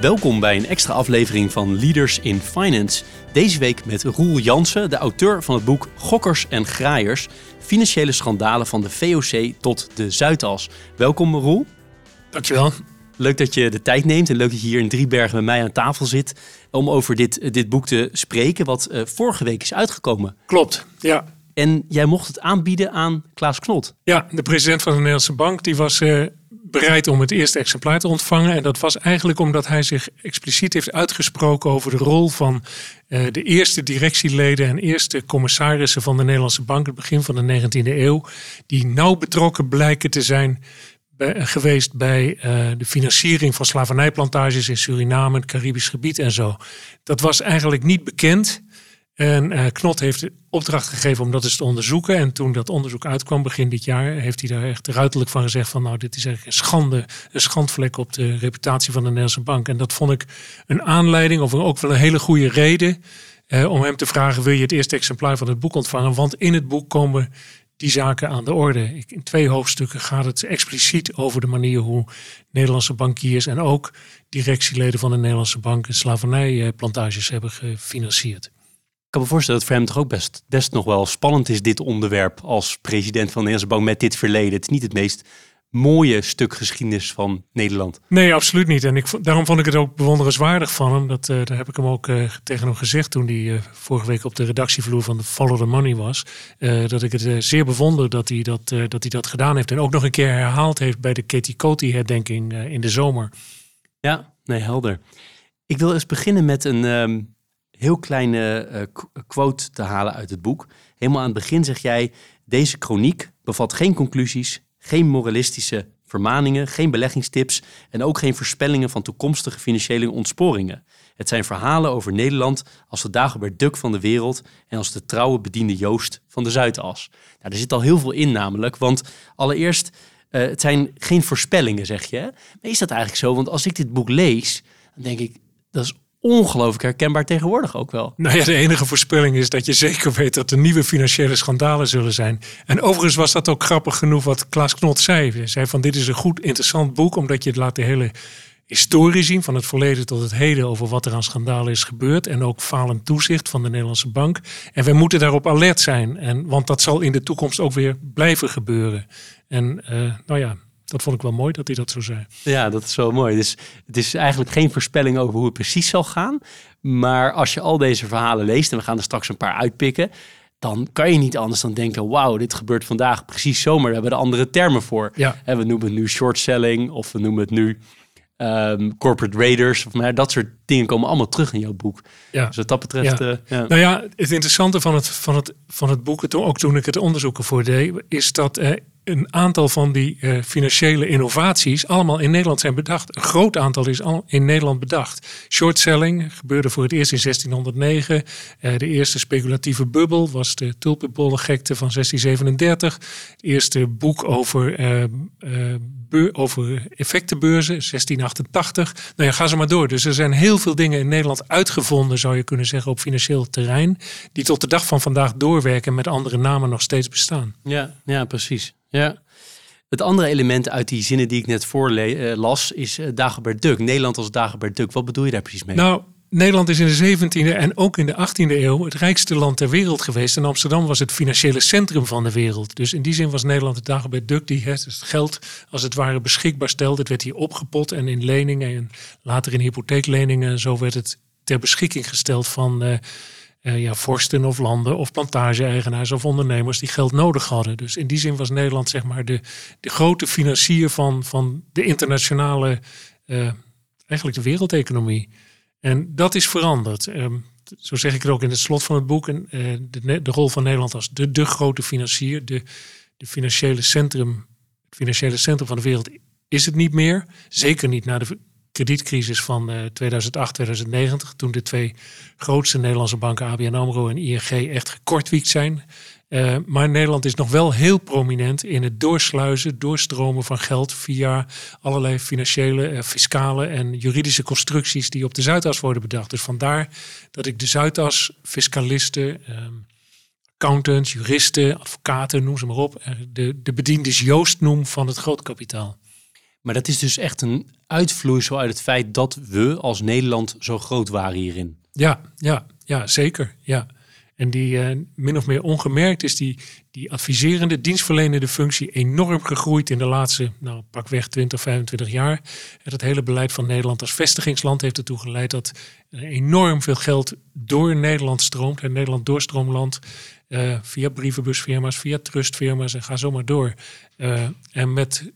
Welkom bij een extra aflevering van Leaders in Finance. Deze week met Roel Jansen, de auteur van het boek Gokkers en Graaiers. Financiële schandalen van de VOC tot de Zuidas. Welkom Roel. Dankjewel. Leuk dat je de tijd neemt en leuk dat je hier in Driebergen met mij aan tafel zit om over dit, dit boek te spreken, wat uh, vorige week is uitgekomen. Klopt, ja. En jij mocht het aanbieden aan Klaas Knot. Ja, de president van de Nederlandse Bank, die was uh, bereid om het eerste exemplaar te ontvangen. En dat was eigenlijk omdat hij zich expliciet heeft uitgesproken over de rol van uh, de eerste directieleden en eerste commissarissen van de Nederlandse Bank, het begin van de 19e eeuw, die nauw betrokken blijken te zijn bij, geweest bij uh, de financiering van slavernijplantages in Suriname, het Caribisch gebied en zo. Dat was eigenlijk niet bekend. En uh, Knot heeft opdracht gegeven om dat eens te onderzoeken. En toen dat onderzoek uitkwam begin dit jaar, heeft hij daar echt ruiterlijk van gezegd van nou, dit is eigenlijk een schande, een schandvlek op de reputatie van de Nederlandse bank. En dat vond ik een aanleiding, of ook wel een hele goede reden, uh, om hem te vragen, wil je het eerste exemplaar van het boek ontvangen? Want in het boek komen die zaken aan de orde. In twee hoofdstukken gaat het expliciet over de manier hoe Nederlandse bankiers en ook directieleden van de Nederlandse bank slavernijplantages hebben gefinancierd. Ik kan me voorstellen dat het voor hem toch ook best, best nog wel spannend is, dit onderwerp als president van de Nederlandse Bank met dit verleden. Het is niet het meest mooie stuk geschiedenis van Nederland. Nee, absoluut niet. En ik, daarom vond ik het ook bewonderenswaardig van hem. Dat, uh, daar heb ik hem ook uh, tegen hem gezegd toen hij uh, vorige week op de redactievloer van de Follow the Money was. dat ik het zeer bewonder dat hij dat, dat hij dat gedaan heeft. En ook nog een keer herhaald heeft bij de Katie Coty herdenking in de zomer. Ja, nee, helder. Ik wil eens beginnen met een um, heel kleine quote te halen uit het boek. Helemaal aan het begin zeg jij, deze chroniek bevat geen conclusies, geen moralistische vermaningen, geen beleggingstips en ook geen voorspellingen van toekomstige financiële ontsporingen. Het zijn verhalen over Nederland als de Dagobert Duk van de wereld en als de trouwe bediende Joost van de Zuidas. Nou, er zit al heel veel in namelijk, want allereerst, uh, het zijn geen voorspellingen zeg je. Maar is dat eigenlijk zo? Want als ik dit boek lees, dan denk ik, dat is ongelooflijk herkenbaar tegenwoordig ook wel. Nou ja, de enige voorspelling is dat je zeker weet dat er nieuwe financiële schandalen zullen zijn. En overigens was dat ook grappig genoeg wat Klaas Knot zei. Hij zei van dit is een goed interessant boek omdat je het laat de hele historie zien van het verleden tot het heden over wat er aan schandalen is gebeurd en ook falend toezicht van de Nederlandse bank. En wij moeten daarop alert zijn, en, want dat zal in de toekomst ook weer blijven gebeuren. En uh, nou ja, dat vond ik wel mooi dat hij dat zo zei. Ja, dat is wel mooi. Dus het is eigenlijk geen voorspelling over hoe het precies zal gaan. Maar als je al deze verhalen leest, en we gaan er straks een paar uitpikken, dan kan je niet anders dan denken: wauw, dit gebeurt vandaag precies zo, maar we hebben er andere termen voor. Ja. En we noemen het nu short selling, of we noemen het nu um, corporate raiders. Of maar dat soort dingen komen allemaal terug in jouw boek. Ja. Dus wat dat betreft. Ja. Uh, ja. Nou ja, het interessante van het, van het, van het boek, ook toen ik het onderzoek ervoor deed, is dat uh, een aantal van die uh, financiële innovaties allemaal in Nederland zijn bedacht. Een groot aantal is al in Nederland bedacht. Short selling gebeurde voor het eerst in 1609. Uh, de eerste speculatieve bubbel was de tulpenbollegekte van 1637. Het eerste boek over, uh, over effectenbeurzen 1688. Nou ja, ga ze maar door. Dus er zijn heel veel dingen in Nederland uitgevonden, zou je kunnen zeggen, op financieel terrein. Die tot de dag van vandaag doorwerken en met andere namen nog steeds bestaan. Ja, ja precies. Ja. Het andere element uit die zinnen die ik net voorlas is uh, Dagobert Duck. Nederland als Dagobert Duck. Wat bedoel je daar precies mee? Nou, Nederland is in de 17e en ook in de 18e eeuw het rijkste land ter wereld geweest. En Amsterdam was het financiële centrum van de wereld. Dus in die zin was Nederland het Dagobert Duck die het geld als het ware beschikbaar stelde. Het werd hier opgepot en in leningen en later in hypotheekleningen. Zo werd het ter beschikking gesteld van... Uh, uh, ja, vorsten of landen of plantage-eigenaars of ondernemers die geld nodig hadden. Dus in die zin was Nederland zeg maar de, de grote financier van, van de internationale, uh, eigenlijk de wereldeconomie. En dat is veranderd. Um, zo zeg ik het ook in het slot van het boek. En, uh, de, de, rol van Nederland als de, de grote financier, de, de financiële centrum, het financiële centrum van de wereld is het niet meer. Zeker niet na de kredietcrisis van 2008, 2090. Toen de twee grootste Nederlandse banken, ABN AMRO en ING, echt gekortwiekt zijn. Uh, maar Nederland is nog wel heel prominent in het doorsluizen, doorstromen van geld via allerlei financiële, uh, fiscale en juridische constructies die op de Zuidas worden bedacht. Dus vandaar dat ik de Zuidas, fiscalisten, um, accountants, juristen, advocaten, noem ze maar op, de, de bediendes Joost noem van het grootkapitaal. Maar dat is dus echt een uitvloeisel uit het feit dat we als Nederland zo groot waren hierin. Ja, ja, ja zeker. Ja. En die uh, min of meer ongemerkt is die, die adviserende, dienstverlenende functie enorm gegroeid in de laatste, nou pakweg 20, 25 jaar. En het hele beleid van Nederland als vestigingsland heeft ertoe geleid dat er enorm veel geld door Nederland stroomt. En Nederland doorstroomland uh, via brievenbusfirma's, via trustfirma's en ga zo maar door. Uh, en met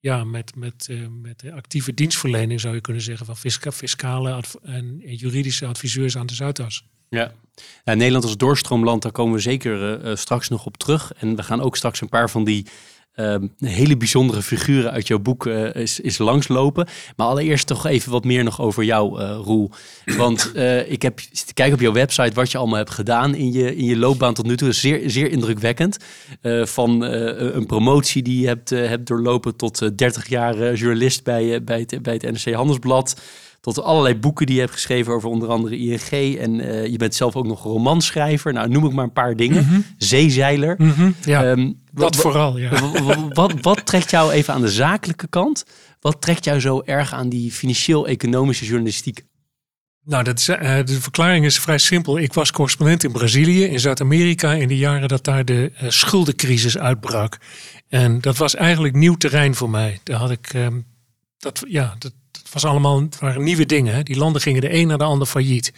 ja, met, met, uh, met actieve dienstverlening zou je kunnen zeggen van fisca fiscale en juridische adviseurs aan de Zuidas. Ja. ja. Nederland als doorstroomland, daar komen we zeker uh, straks nog op terug. En we gaan ook straks een paar van die uh, hele bijzondere figuren uit jouw boek uh, is, is langslopen. Maar allereerst toch even wat meer nog over jou, uh, Roel. Want ik heb zitten kijken op jouw website wat je allemaal hebt gedaan in je, in je loopbaan tot nu toe. Zeer, zeer indrukwekkend. van een promotie die je hebt, hebt doorlopen tot 30 jaar journalist bij, bij, het, bij het NRC Handelsblad tot allerlei boeken die je hebt geschreven over onder andere ING. En uh, je bent zelf ook nog romanschrijver. Nou, noem ik maar een paar dingen. Mm -hmm. Zeezeiler. Mm -hmm. Ja, um, dat vooral, ja. Wat, wat, trekt jou even aan de zakelijke kant? Wat trekt jou zo erg aan die financieel-economische journalistiek? Nou, dat is, uh, de verklaring is vrij simpel. Ik was correspondent in Brazilië, in Zuid-Amerika, in de jaren dat daar de uh, schuldencrisis uitbrak. En dat was eigenlijk nieuw terrein voor mij. Daar had ik, um, dat, ja, dat, was allemaal het waren nieuwe dingen. Hè. Die landen gingen de een naar de ander failliet.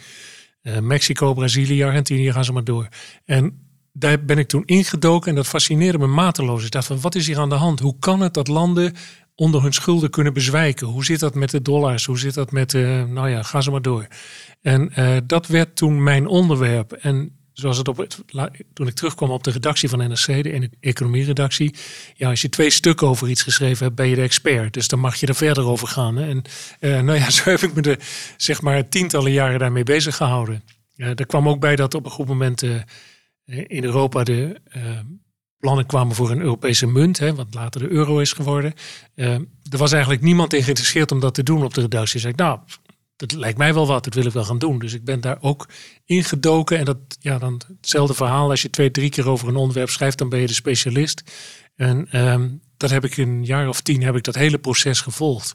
Uh, Mexico, Brazilië, Argentinië, gaan ze maar door. En daar ben ik toen ingedoken en dat fascineerde me mateloos. Ik dacht van, wat is hier aan de hand? Hoe kan het dat landen onder hun schulden kunnen bezwijken? Hoe zit dat met de dollars? Hoe zit dat met, uh, nou ja, ga ze maar door. En uh, dat werd toen mijn onderwerp. En zoals het op het, toen ik terugkwam op de redactie van NRC, de economieredactie. Ja, als je twee stukken over iets geschreven hebt, ben je de expert. Dus dan mag je er verder over gaan. En uh, nou ja, zo heb ik me de zeg maar tientallen jaren daarmee bezig gehouden. Er kwam ook bij dat op een goed moment in Europa de plannen kwamen voor een Europese munt, hè, wat later de euro is geworden. er was eigenlijk niemand in geïnteresseerd om dat te doen op de redactie. Zeg ik, nou, dat lijkt mij wel wat, dat wil ik wel gaan doen. Dus ik ben daar ook ingedoken. En dat, ja, dan hetzelfde verhaal. Als je twee, drie keer over een onderwerp schrijft, dan ben je de specialist. En um, dat heb ik in een jaar of tien heb ik dat hele proces gevolgd.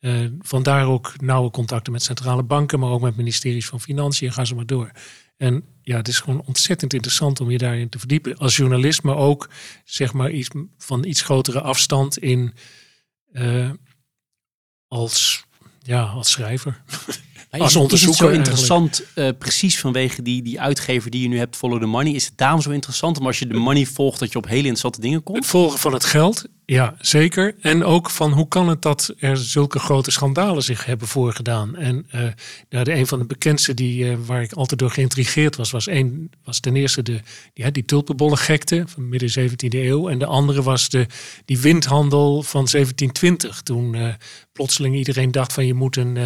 Uh, vandaar ook nauwe contacten met centrale banken, maar ook met ministeries van Financiën. Ga ze maar door. En ja, het is gewoon ontzettend interessant om je daarin te verdiepen. Als journalist, maar ook zeg maar iets van iets grotere afstand in uh, als ja, als schrijver. Is het zo interessant, uh, precies vanwege die, die uitgever die je nu hebt, Follow the Money? Is het daarom zo interessant om als je de money volgt dat je op hele interessante dingen komt? Het volgen van het geld, ja, zeker. En ook van hoe kan het dat er zulke grote schandalen zich hebben voorgedaan. En uh, nou, de, een van de bekendste die, uh, waar ik altijd door geïntrigeerd was, was, een, was ten eerste de, die, die tulpenbollen gekte van midden 17e eeuw. En de andere was de, die windhandel van 1720. Toen plotseling iedereen dacht van je moet een,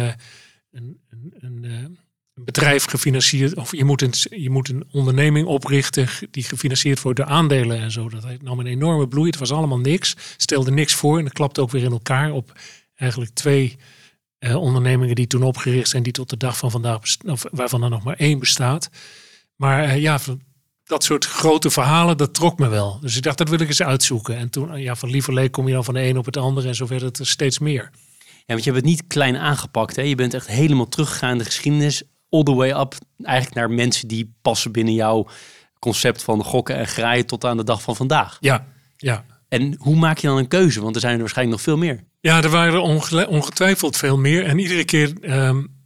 een, een een bedrijf gefinancierd, of je moet, een, je moet een onderneming oprichten die gefinancierd wordt door aandelen en zo. Dat nam een enorme bloei. Het was allemaal niks, stelde niks voor en dat klapte ook weer in elkaar op eigenlijk twee eh, ondernemingen die toen opgericht zijn, die tot de dag van vandaag, of waarvan er nog maar één bestaat. Maar eh, ja, dat soort grote verhalen, dat trok me wel. Dus ik dacht, dat wil ik eens uitzoeken. En toen, ja, van lieverlee kom je dan van de een op het andere en zo werd het er steeds meer. Want je hebt het niet klein aangepakt. Hè? Je bent echt helemaal teruggegaan in de geschiedenis all the way up eigenlijk naar mensen die passen binnen jouw concept van gokken en graaien tot aan de dag van vandaag. Ja, ja. En hoe maak je dan een keuze? Want er zijn er waarschijnlijk nog veel meer. Ja, er waren ongetwijfeld veel meer. En iedere keer um,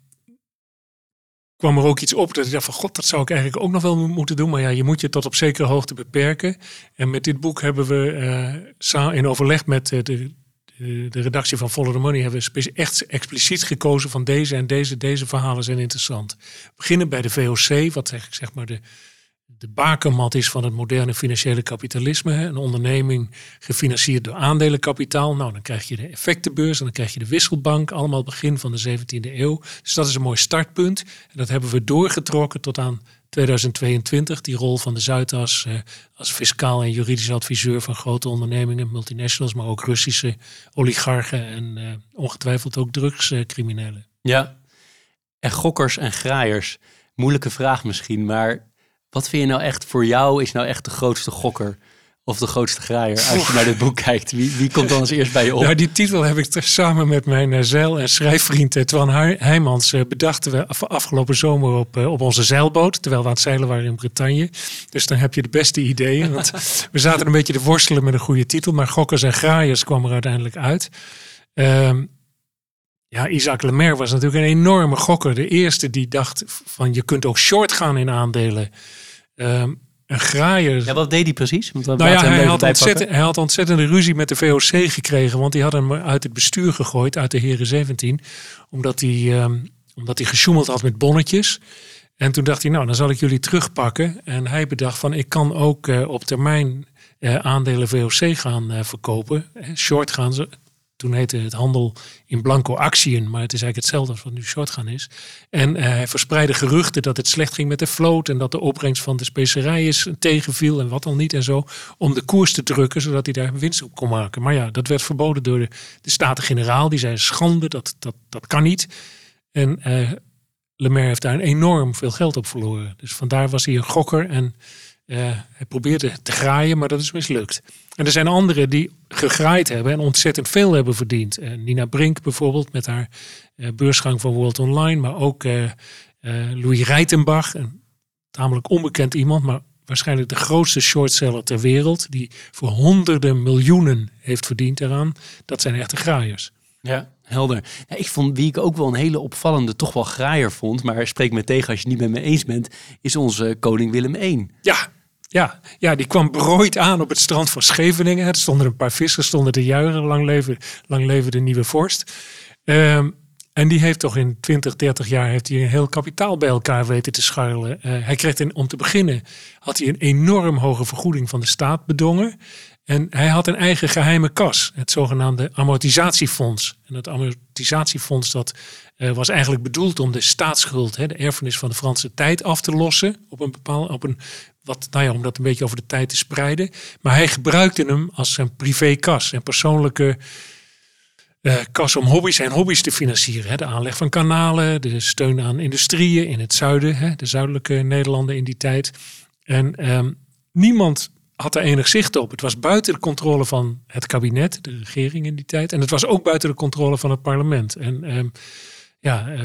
kwam er ook iets op dat ik dacht van god, dat zou ik eigenlijk ook nog wel moeten doen. Maar ja, je moet je tot op zekere hoogte beperken. En met dit boek hebben we uh, in overleg met uh, de de, redactie van Follow the Money hebben echt expliciet gekozen van deze en deze, deze verhalen zijn interessant. We beginnen bij de VOC, wat zeg, zeg maar de, de bakermat is van het moderne financiële kapitalisme. Een onderneming gefinancierd door aandelenkapitaal. Nou, dan krijg je de effectenbeurs en dan krijg je de wisselbank. Allemaal begin van de 17e eeuw. Dus dat is een mooi startpunt. En dat hebben we doorgetrokken tot aan 2022. Die rol van de Zuidas eh, als fiscaal en juridisch adviseur van grote ondernemingen, multinationals, maar ook Russische oligarchen en eh, ongetwijfeld ook drugscriminelen. ja, en gokkers en graaiers. Moeilijke vraag misschien, maar wat vind je nou echt voor jou is nou echt de grootste gokker of de grootste graaier als je naar dit boek kijkt? Wie, wie komt dan als eerst bij je op? Nou, die titel heb ik ter- samen met mijn eh, zeil- en schrijfvriend eh, Twan Heijmans eh, bedachten we af- afgelopen zomer op, op onze zeilboot. Terwijl we aan het zeilen waren in Bretagne. Dus dan heb je de beste ideeën. Want we zaten een beetje te worstelen met een goede titel. Maar Gokkers en Graaiers kwam er uiteindelijk uit. Ehm, ja, Isaac Lemaire was natuurlijk een enorme gokker. De eerste die dacht van je kunt ook short gaan in aandelen. Ehm, een graaier. Ja, wat deed hij precies? Want Nou ja, hij had, ontzettend, hij had ontzettende ruzie met de VOC gekregen. Want die hadden hem uit het bestuur gegooid, uit de Heren 17. Omdat hij, ehm, omdat hij gesjoemeld had met bonnetjes. En toen dacht hij, nou, dan zal ik jullie terugpakken. En hij bedacht van, ik kan ook eh, op termijn eh, aandelen VOC gaan eh, verkopen. Short gaan ze. Toen heette het handel in blanco actieën, maar het is eigenlijk hetzelfde als wat nu short gaan is. En eh, hij verspreidde geruchten dat het slecht ging met de vloot en dat de opbrengst van de specerijen tegenviel en wat al niet en zo. Om de koers te drukken, zodat hij daar winst op kon maken. Maar ja, dat werd verboden door de, de Staten-Generaal. Die zei schande, dat, dat, dat kan niet. En eh Lemaire heeft daar enorm veel geld op verloren. Dus vandaar was hij een gokker en eh, hij probeerde te graaien, maar dat is mislukt. En er zijn anderen die gegraaid hebben en ontzettend veel hebben verdiend. Eh, Nina Brink bijvoorbeeld met haar eh, beursgang van World Online, maar ook Louis Reitenbach, een tamelijk onbekend iemand, maar waarschijnlijk de grootste shortseller ter wereld, die voor honderden miljoenen heeft verdiend eraan. Dat zijn echte graaiers. Ja, helder. Ik vond wie ik ook wel een hele opvallende, toch wel graaier vond, maar spreek me tegen als je het niet met me eens bent, is onze koning Willem I. Ja, ja, ja, die kwam berooid aan op het strand van Scheveningen. Er stonden een paar vissers stonden te juichen. Lang leven, lang leven de nieuwe vorst. Ehm, en die heeft toch in 20, 30 jaar heeft hij een heel kapitaal bij elkaar weten te scharrelen. Eh, hij kreeg om te beginnen had hij een enorm hoge vergoeding van de staat bedongen. En hij had een eigen geheime kas, het zogenaamde amortisatiefonds. En dat amortisatiefonds dat, eh, was eigenlijk bedoeld om de staatsschuld, hè, de erfenis van de Franse tijd af te lossen. Op een bepaal, op een, wat, nou ja, om dat een beetje over de tijd te spreiden. Maar hij gebruikte hem als zijn privékas, zijn persoonlijke eh, kas om hobby's en hobby's te financieren. Hè. De aanleg van kanalen, de steun aan industrieën in het zuiden, hè, de zuidelijke Nederlanden in die tijd. En ehm, niemand had er enig zicht op. Het was buiten de controle van het kabinet, de regering in die tijd. En het was ook buiten de controle van het parlement. En ehm, ja, eh,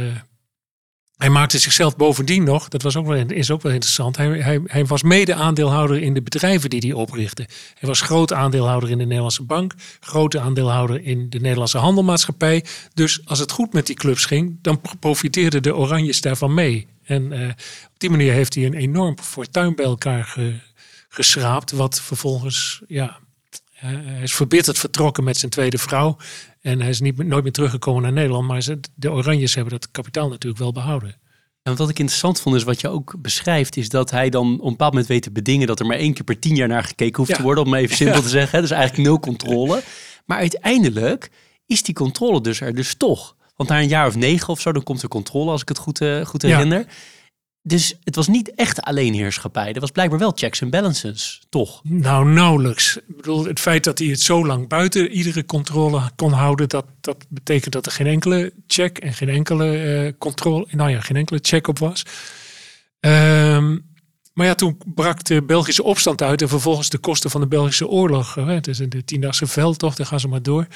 hij maakte zichzelf bovendien nog, dat was ook wel, is ook wel interessant, hij, hij, hij was mede-aandeelhouder in de bedrijven die hij oprichtte. Hij was groot aandeelhouder in de Nederlandse Bank, grote aandeelhouder in de Nederlandse Handelmaatschappij. Dus als het goed met die clubs ging, dan profiteerden de Oranjes daarvan mee. En eh, op die manier heeft hij een enorm fortuin bij elkaar ge- geschraapt, wat vervolgens, ja, hij is verbitterd vertrokken met zijn tweede vrouw. En hij is niet, nooit meer teruggekomen naar Nederland. Maar ze, de Oranjes hebben dat kapitaal natuurlijk wel behouden. En wat ik interessant vond is wat je ook beschrijft, is dat hij dan op een bepaald moment weet te bedingen dat er maar één keer per tien jaar naar gekeken hoeft Ja. te worden, om even simpel Ja. te zeggen. Dus eigenlijk nul controle. Maar uiteindelijk is die controle dus er dus toch. Want na een jaar of negen of zo, dan komt er controle, als ik het goed, eh, goed Ja. Dus het was niet echt alleenheerschappij. Er was blijkbaar wel checks en balances, toch? Nou, nauwelijks. Ik bedoel, het feit dat hij het zo lang buiten iedere controle kon houden, dat, dat betekent dat er geen enkele check en geen enkele eh, controle, nou ja, geen enkele check op was. Ehm, maar ja, toen brak de Belgische opstand uit en vervolgens de kosten van de Belgische oorlog. Hè, is de tiendaagse veldtocht, daar gaan ze maar door.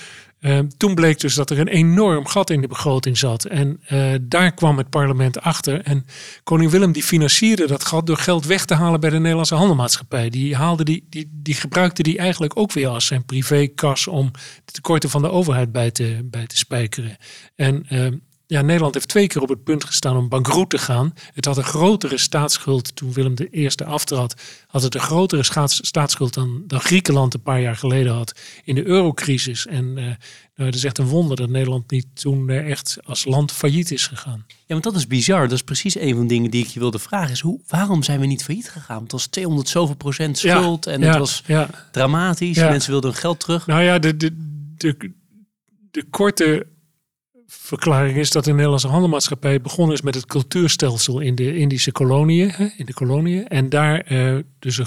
Ehm, toen bleek dus dat er een enorm gat in de begroting zat. En eh, daar kwam het parlement achter. En koning Willem die financierde dat gat door geld weg te halen bij de Nederlandse handelmaatschappij. Die, haalde die, die, die gebruikte die eigenlijk ook weer als zijn privékas om de tekorten van de overheid bij te, bij te spijkeren. En ehm, ja, Nederland heeft twee keer op het punt gestaan om bankroet te gaan. Het had een grotere staatsschuld toen Willem I aftrad. Had het een grotere staatsschuld dan, dan Griekenland een paar jaar geleden had in de eurocrisis. En uh, nou, het is echt een wonder dat Nederland niet toen uh, echt als land failliet is gegaan. Ja, want dat is bizar. Dat is precies een van de dingen die ik je wilde vragen. Is hoe, waarom zijn we niet failliet gegaan? Het was 200 zoveel procent schuld en het was dramatisch. Mensen wilden hun geld terug. Nou ja, de, de, de, de korte verklaring is dat de Nederlandse handelmaatschappij begonnen is met het cultuurstelsel in de Indische koloniën. In de koloniën en daar uh, dus een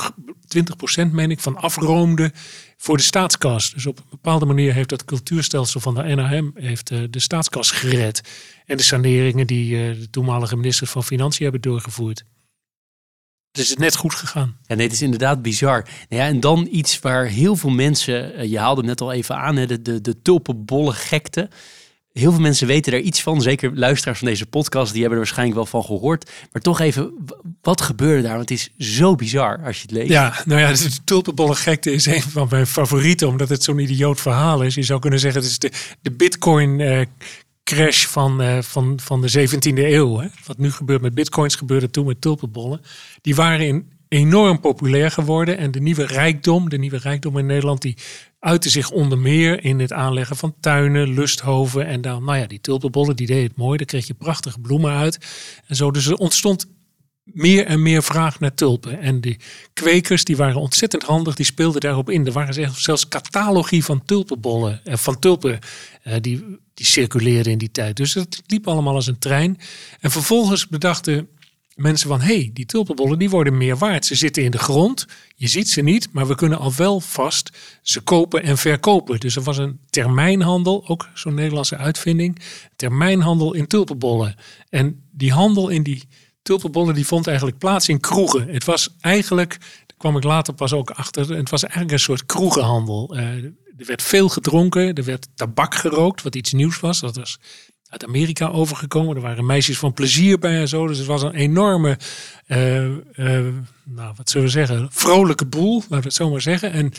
20% meen ik van afroomde voor de staatskas. Dus op een bepaalde manier heeft dat cultuurstelsel van de NAM heeft, uh, de staatskas gered. En de saneringen die uh, de toenmalige ministers van Financiën hebben doorgevoerd. Dus het is net goed gegaan. Ja, nee, het is inderdaad bizar. Nou ja, en dan iets waar heel veel mensen, je haalde net al even aan, de, de, de tulpenbolle gekte. Heel veel mensen weten daar iets van. Zeker luisteraars van deze podcast, die hebben er waarschijnlijk wel van gehoord. Maar toch even, wat gebeurde daar? Want het is zo bizar als je het leest. Ja, nou ja, de tulpenbolle gekte is een van mijn favorieten, omdat het zo'n idioot verhaal is. Je zou kunnen zeggen, het is de, bitcoin uh, crash van, uh, van, van de 17e eeuw. Hè? Wat nu gebeurt met bitcoins, gebeurde toen met tulpenbollen. Die waren enorm populair geworden. En de nieuwe rijkdom, de nieuwe rijkdom in Nederland, die uitte zich onder meer in het aanleggen van tuinen, lusthoven. En dan, nou ja, die tulpenbollen, die deed het mooi. Daar kreeg je prachtige bloemen uit. En zo, dus er ontstond meer en meer vraag naar tulpen. En die kwekers die waren ontzettend handig, die speelden daarop in. Er waren zelfs catalogie van tulpenbollen, eh, van tulpen, eh, die, die circuleerden in die tijd. Dus het liep allemaal als een trein. En vervolgens bedachten mensen van, hé, hey, die tulpenbollen die worden meer waard. Ze zitten in de grond, je ziet ze niet, maar we kunnen al wel vast ze kopen en verkopen. Dus er was een termijnhandel, ook zo'n Nederlandse uitvinding, termijnhandel in tulpenbollen. En die handel in die tulpenbollen die vond eigenlijk plaats in kroegen. Het was eigenlijk, daar kwam ik later pas ook achter, het was eigenlijk een soort kroegenhandel. Uh, er werd veel gedronken, er werd tabak gerookt, wat iets nieuws was. Dat was uit Amerika overgekomen. Er waren meisjes van plezier bij en zo. Dus het was een enorme, uh, uh, nou wat zullen we zeggen, vrolijke boel, laten we het zo maar zeggen. En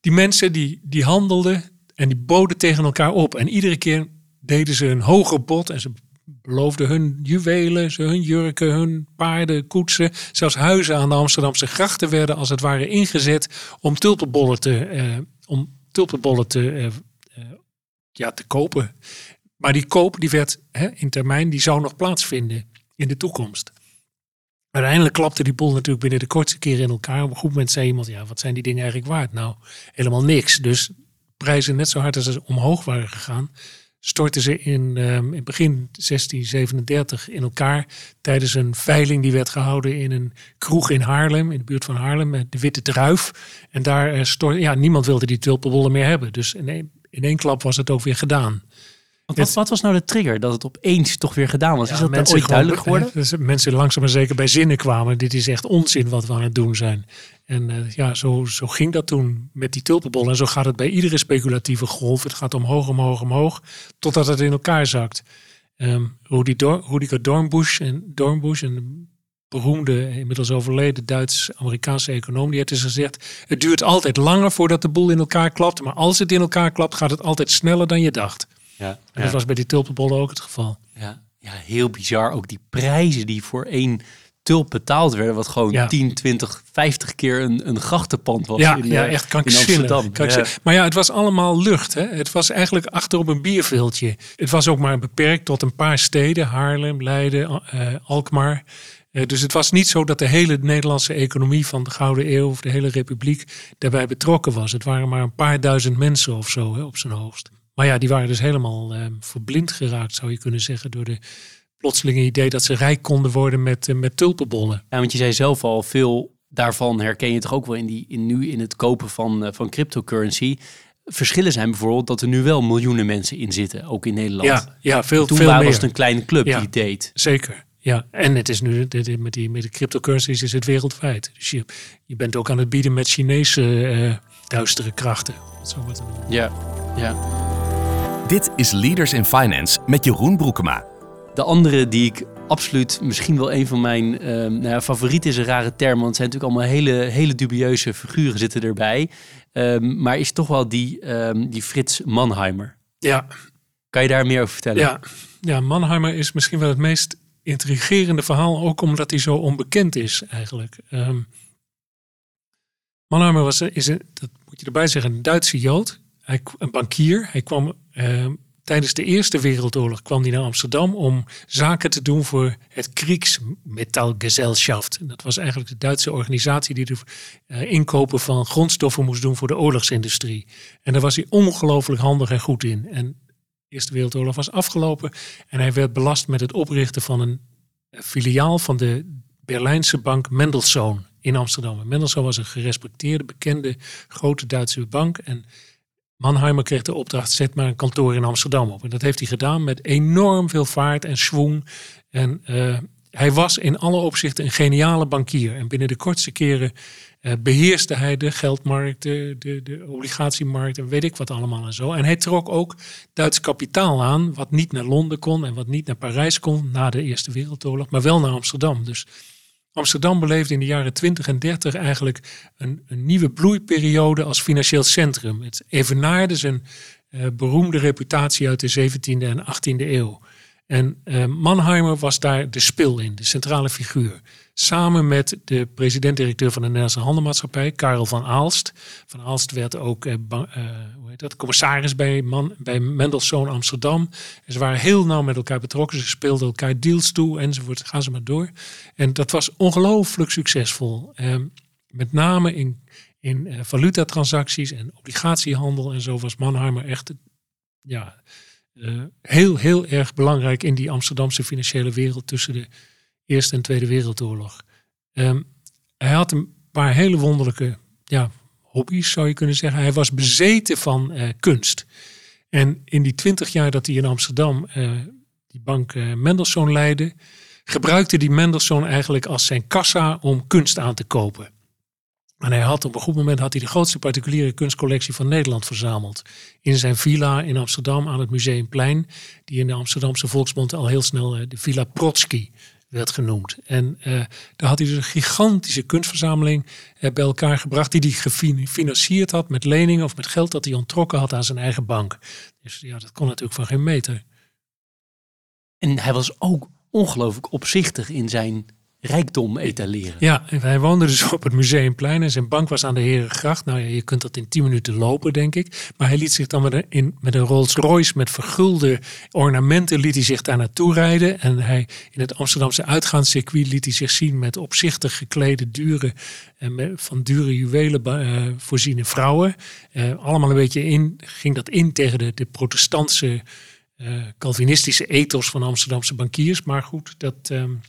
die mensen die, die handelden en die boden tegen elkaar op. En iedere keer deden ze een hoger bod en ze beloofden hun juwelen, hun jurken, hun paarden, koetsen. Zelfs huizen aan de Amsterdamse grachten werden als het ware ingezet om tulpenbollen te, uh, om tulpenbollen te, ja, te kopen. Maar die koop die werd hè, in termijn, die zou nog plaatsvinden in de toekomst. Uiteindelijk klapte die boel natuurlijk binnen de kortste keer in elkaar. Op een goed moment zei iemand, ja, wat zijn die dingen eigenlijk waard? Nou, helemaal niks. Dus prijzen net zo hard als ze omhoog waren gegaan, stortten ze in, um, in begin 1637 in elkaar tijdens een veiling die werd gehouden in een kroeg in Haarlem, in de buurt van Haarlem, met de Witte Druif. En daar uh, stort, ja, niemand wilde die tulpenbollen meer hebben. Dus in één, in één klap was het ook weer gedaan. Wat, wat, was nou de trigger dat het opeens toch weer gedaan was? is dat mensen ooit duidelijk geworden? Dus mensen langzaam maar zeker bij zinnen kwamen. Dit is echt onzin wat we aan het doen zijn. En uh, ja, zo, zo ging dat toen met die tulpenbol. En zo gaat het bij iedere speculatieve golf. Het gaat omhoog, omhoog, omhoog. Totdat het in elkaar zakt. Um, Rudiger Dornbusch en Dornbusch, een beroemde, inmiddels overleden Duits-Amerikaanse econoom, die heeft dus gezegd: het duurt altijd langer voordat de boel in elkaar klapt, maar als het in elkaar klapt, gaat het altijd sneller dan je dacht. Ja, en dat was bij die tulpenbollen ook het geval. Ja, ja, heel bizar. Ook die prijzen die voor één tulp betaald werden, wat gewoon ja. 10, 20, 50 keer een, een grachtenpand was. Ja, in, ja echt krankzinnig. Ja. Maar ja, het was allemaal lucht. Hè? Het was eigenlijk achter op een bierveeltje. Het was ook maar beperkt tot een paar steden, Haarlem, Leiden, uh, Alkmaar. Uh, dus het was niet zo dat de hele Nederlandse economie van de Gouden Eeuw of de hele republiek daarbij betrokken was. Het waren maar een paar duizend mensen of zo hè, op zijn hoogst. Maar ja, die waren dus helemaal uh, verblind geraakt, zou je kunnen zeggen, door de plotselinge idee dat ze rijk konden worden met, uh, met tulpenbollen. Ja, want je zei zelf al, veel daarvan herken je toch ook wel in die, in, nu in het kopen van, uh, van cryptocurrency. Verschillen zijn bijvoorbeeld dat er nu wel miljoenen mensen in zitten, ook in Nederland. Ja, ja veel, Toen veel was meer. het een kleine club ja, die deed. Zeker. Ja, en het is nu met die, met de cryptocurrencies is het wereldwijd. Dus je, je bent ook aan het bieden met Chinese duistere krachten. Zo wat ja, ja. Dit is Leaders in Finance met Jeroen Broekema. De andere die ik absoluut misschien wel een van mijn uh, nou ja, favorieten is een rare term. Want het zijn natuurlijk allemaal hele, hele dubieuze figuren zitten erbij. Um, maar is toch wel die, um, die Frits Mannheimer. Ja, Kan je daar meer over vertellen? Ja, ja Mannheimer is misschien wel het meest intrigerende verhaal, ook omdat hij zo onbekend is eigenlijk. Um, Mannheimer was, is een, dat moet je erbij zeggen, een Duitse Jood. Een bankier. Hij kwam ehm, tijdens de Eerste Wereldoorlog kwam hij naar Amsterdam om zaken te doen voor het Kriegsmetallgesellschaft. Dat was eigenlijk de Duitse organisatie die de uh, inkopen van grondstoffen moest doen voor de oorlogsindustrie. En daar was hij ongelooflijk handig en goed in. En de Eerste Wereldoorlog was afgelopen en hij werd belast met het oprichten van een filiaal van de Berlijnse bank Mendelssohn in Amsterdam. Mendelssohn was een gerespecteerde, bekende, grote Duitse bank. En Mannheimer kreeg de opdracht, zet maar een kantoor in Amsterdam op. En dat heeft hij gedaan met enorm veel vaart en schwung. En uh, hij was in alle opzichten een geniale bankier. En binnen de kortste keren uh, beheerste hij de geldmarkt, de, de, de, obligatiemarkt en weet ik wat allemaal en zo. En hij trok ook Duits kapitaal aan, wat niet naar Londen kon en wat niet naar Parijs kon na de Eerste Wereldoorlog, maar wel naar Amsterdam. Dus Amsterdam beleefde in de jaren 20 en 30 eigenlijk een, een nieuwe bloeiperiode als financieel centrum. Het evenaarde zijn uh, beroemde reputatie uit de 17e en 18e eeuw. En uh, Mannheimer was daar de spil in, de centrale figuur. Samen met de president-directeur van de Nederlandse Handelmaatschappij, Karel van Aalst. Van Aalst werd ook uh, hoe heet dat, commissaris bij, Man, bij Mendelssohn Amsterdam. En ze waren heel nauw met elkaar betrokken. Ze speelden elkaar deals toe enzovoort. Gaan ze maar door. En dat was ongelooflijk succesvol. Uh, met name in, in uh, valutatransacties en obligatiehandel en zo was Mannheimer echt ja, uh, heel, heel erg belangrijk in die Amsterdamse financiële wereld tussen de Eerste en Tweede Wereldoorlog. Um, hij had een paar hele wonderlijke ja, hobby's, zou je kunnen zeggen. Hij was bezeten van uh, kunst. En in die twintig jaar dat hij in Amsterdam uh, die bank uh, Mendelssohn leidde, gebruikte die Mendelssohn eigenlijk als zijn kassa om kunst aan te kopen. En hij had op een goed moment had hij de grootste particuliere kunstcollectie van Nederland verzameld. In zijn villa in Amsterdam aan het Museumplein. Die in de Amsterdamse Volksmond al heel snel de Villa Protsky werd genoemd. En uh, daar had hij dus een gigantische kunstverzameling uh, bij elkaar gebracht. Die hij gefinancierd had met leningen of met geld dat hij ontrokken had aan zijn eigen bank. Dus ja, dat kon natuurlijk van geen meter. En hij was ook ongelooflijk opzichtig in zijn rijkdom etaleren. Ja, hij woonde dus op het Museumplein en zijn bank was aan de Herengracht. Nou ja, je kunt dat in tien minuten lopen, denk ik. Maar hij liet zich dan met een, in, met een Rolls Royce met vergulde ornamenten liet hij zich daar naartoe rijden. En hij, in het Amsterdamse uitgaanscircuit liet hij zich zien met opzichtig geklede, dure, en met, van dure juwelen uh, voorziene vrouwen. Uh, allemaal een beetje in, ging dat in tegen de, de protestantse, Calvinistische ethos van Amsterdamse bankiers. Maar goed, dat, um,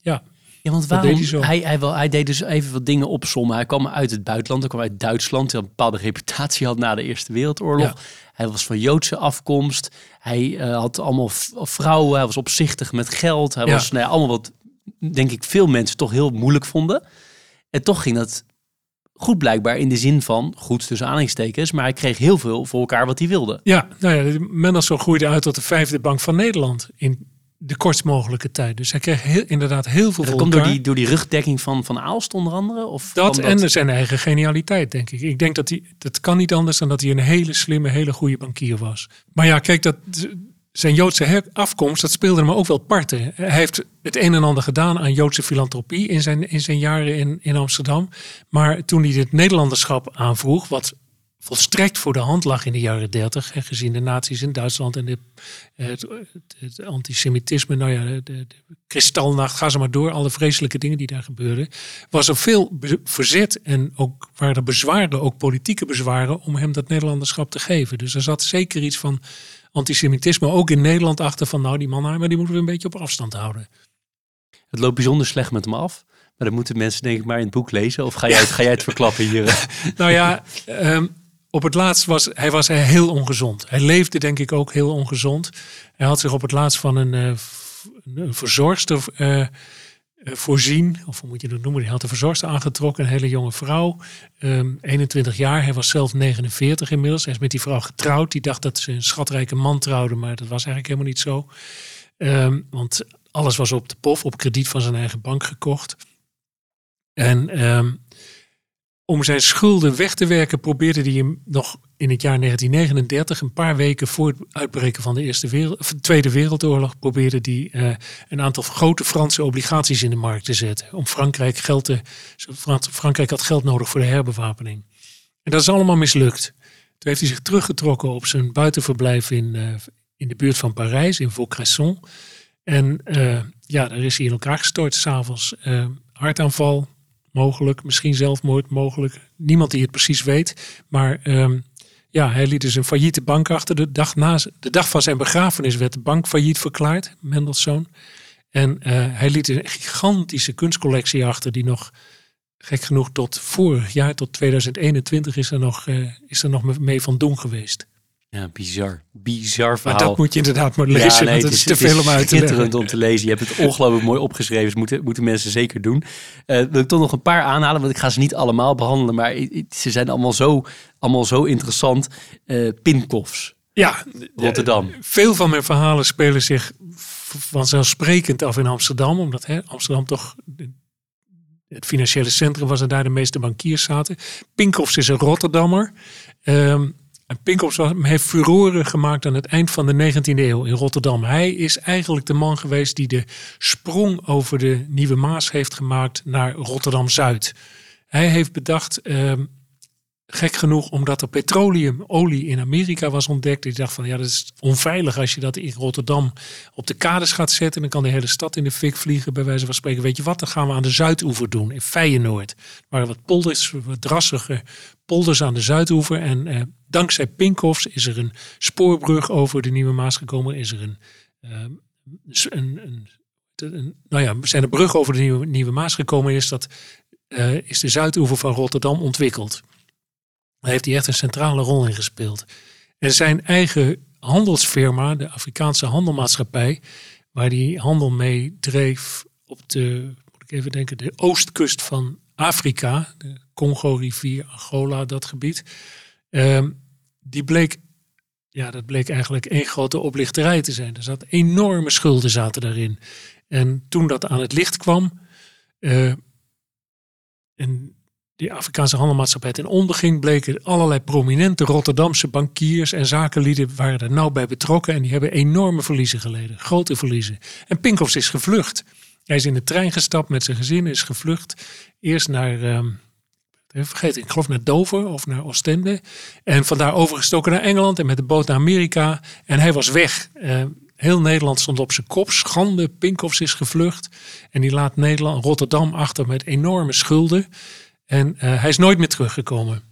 ja... Ja, want waarom? Hij, hij, hij, wel, hij deed dus even wat dingen opzommen. Hij kwam uit het buitenland, hij kwam uit Duitsland, die een bepaalde reputatie had na de Eerste Wereldoorlog. Hij was van Joodse afkomst. Hij uh, had allemaal vrouwen. Hij was opzichtig met geld. Hij was nou ja, allemaal wat, denk ik, veel mensen toch heel moeilijk vonden. En toch ging dat goed blijkbaar in de zin van, goed tussen aanhalingstekens, maar hij kreeg heel veel voor elkaar wat hij wilde. Ja, nou ja, Mendelssohn groeide uit tot de vijfde bank van Nederland in de kortst mogelijke tijd. Dus hij kreeg heel, inderdaad heel veel. Dat komt door die, door die rugdekking van Van Aalst onder andere? Of dat, dat en zijn eigen genialiteit, denk ik. Ik denk dat hij, dat kan niet anders dan dat hij een hele slimme, hele goede bankier was. Maar ja, kijk, dat, zijn Joodse afkomst, dat speelde hem ook wel parten. Hij heeft het een en ander gedaan aan Joodse filantropie in zijn, in zijn jaren in, in Amsterdam. Maar toen hij het Nederlanderschap aanvroeg, wat volstrekt voor de hand lag in de jaren dertig. Gezien de nazi's in Duitsland en de, het, het, antisemitisme. Nou ja, de, de, kristalnacht, ga ze maar door. Alle vreselijke dingen die daar gebeurden. Was er veel verzet en ook waren er bezwaren, ook politieke bezwaren, om hem dat Nederlanderschap te geven. Dus er zat zeker iets van antisemitisme ook in Nederland achter van nou die man, maar die moeten we een beetje op afstand houden. Het loopt bijzonder slecht met hem af. Maar dat moeten mensen denk ik maar in het boek lezen. Of ga jij het, ga jij het verklappen hier? nou ja, um, op het laatst was hij was heel ongezond. Hij leefde denk ik ook heel ongezond. Hij had zich op het laatst van een, uh, een verzorgster uh, voorzien. Of hoe moet je dat noemen? Hij had een verzorgster aangetrokken, een hele jonge vrouw. Um, 21 jaar, hij was zelf 49 inmiddels. Hij is met die vrouw getrouwd. Die dacht dat ze een schatrijke man trouwde, maar dat was eigenlijk helemaal niet zo. Um, want alles was op de pof, op krediet van zijn eigen bank gekocht. En... Um, om zijn schulden weg te werken probeerde hij hem nog in het jaar 1939, een paar weken voor het uitbreken van de, Eerste Tweede Wereldoorlog, probeerde hij uh, een aantal grote Franse obligaties in de markt te zetten. Om Frankrijk geld te. Frankrijk had geld nodig voor de herbewapening. En dat is allemaal mislukt. Toen heeft hij zich teruggetrokken op zijn buitenverblijf in, uh, in de buurt van Parijs, in Vaucresson. En uh, ja, daar is hij in elkaar gestort s'avonds. hartaanval, mogelijk, misschien zelfmoord, mogelijk. Niemand die het precies weet. Maar um, ja, hij liet dus een failliete bank achter. De dag, na, de dag van zijn begrafenis werd de bank failliet verklaard, Mendelssohn. En uh, hij liet een gigantische kunstcollectie achter die nog, gek genoeg, tot vorig jaar, tot 2021 is er nog, uh, is er nog mee van doen geweest. Ja, bizar. Bizar verhaal. Maar dat moet je inderdaad maar lezen, ja, nee, het is, te veel om uit te leggen. om te lezen. Je hebt het ongelooflijk mooi opgeschreven. Dus moeten, moeten mensen zeker doen. Uh, wil ik toch nog een paar aanhalen, want ik ga ze niet allemaal behandelen. Maar ze zijn allemaal zo, allemaal zo interessant. Uh, Pinkofs. Ja, Rotterdam. veel van mijn verhalen spelen zich vanzelfsprekend af in Amsterdam. Omdat hè, Amsterdam toch het financiële centrum was en daar de meeste bankiers zaten. Pinkhoffs is een Rotterdammer. Um, en Pinkhoff heeft furoren gemaakt aan het eind van de 19e eeuw in Rotterdam. Hij is eigenlijk de man geweest die de sprong over de Nieuwe Maas heeft gemaakt naar Rotterdam-Zuid. Hij heeft bedacht, uh, gek genoeg, omdat er petroleumolie in Amerika was ontdekt. Hij dacht van ja, dat is onveilig als je dat in Rotterdam op de kades gaat zetten. Dan kan de hele stad in de fik vliegen, bij wijze van spreken. Weet je wat, dan gaan we aan de Zuidoever doen, in Feyenoord. Er wat polders, wat drassige polders aan de Zuidoever. En eh, dankzij Pinkhofs is er een spoorbrug over de Nieuwe Maas gekomen. Is er een, uh, een, een, nou ja, zijn er brug over de Nieuwe, Nieuwe Maas gekomen. Is, dat, uh, is de Zuidoever van Rotterdam ontwikkeld. Daar heeft hij echt een centrale rol in gespeeld. En zijn eigen handelsfirma, de Afrikaanse Handelmaatschappij, waar hij handel mee dreef op de, moet ik even denken, de oostkust van Afrika, de Congo-rivier, Angola, dat gebied. Um, die bleek, ja, dat bleek eigenlijk één grote oplichterij te zijn. Er zat enorme schulden zaten daarin. En toen dat aan het licht kwam, uh, en die Afrikaanse handelmaatschappij ten onder ging, bleken allerlei prominente Rotterdamse bankiers en zakenlieden waren er nauw bij betrokken en die hebben enorme verliezen geleden, grote verliezen. En Pinkhofs is gevlucht. Hij is in de trein gestapt met zijn gezin, is gevlucht. Eerst naar, um, vergeet ik geloof naar Dover of naar Oostende. En vandaar overgestoken naar Engeland en met de boot naar Amerika. En hij was weg. Uh, heel Nederland stond op zijn kop. Schande, Pinkhofs is gevlucht. En die laat Nederland, Rotterdam achter met enorme schulden. En uh, hij is nooit meer teruggekomen.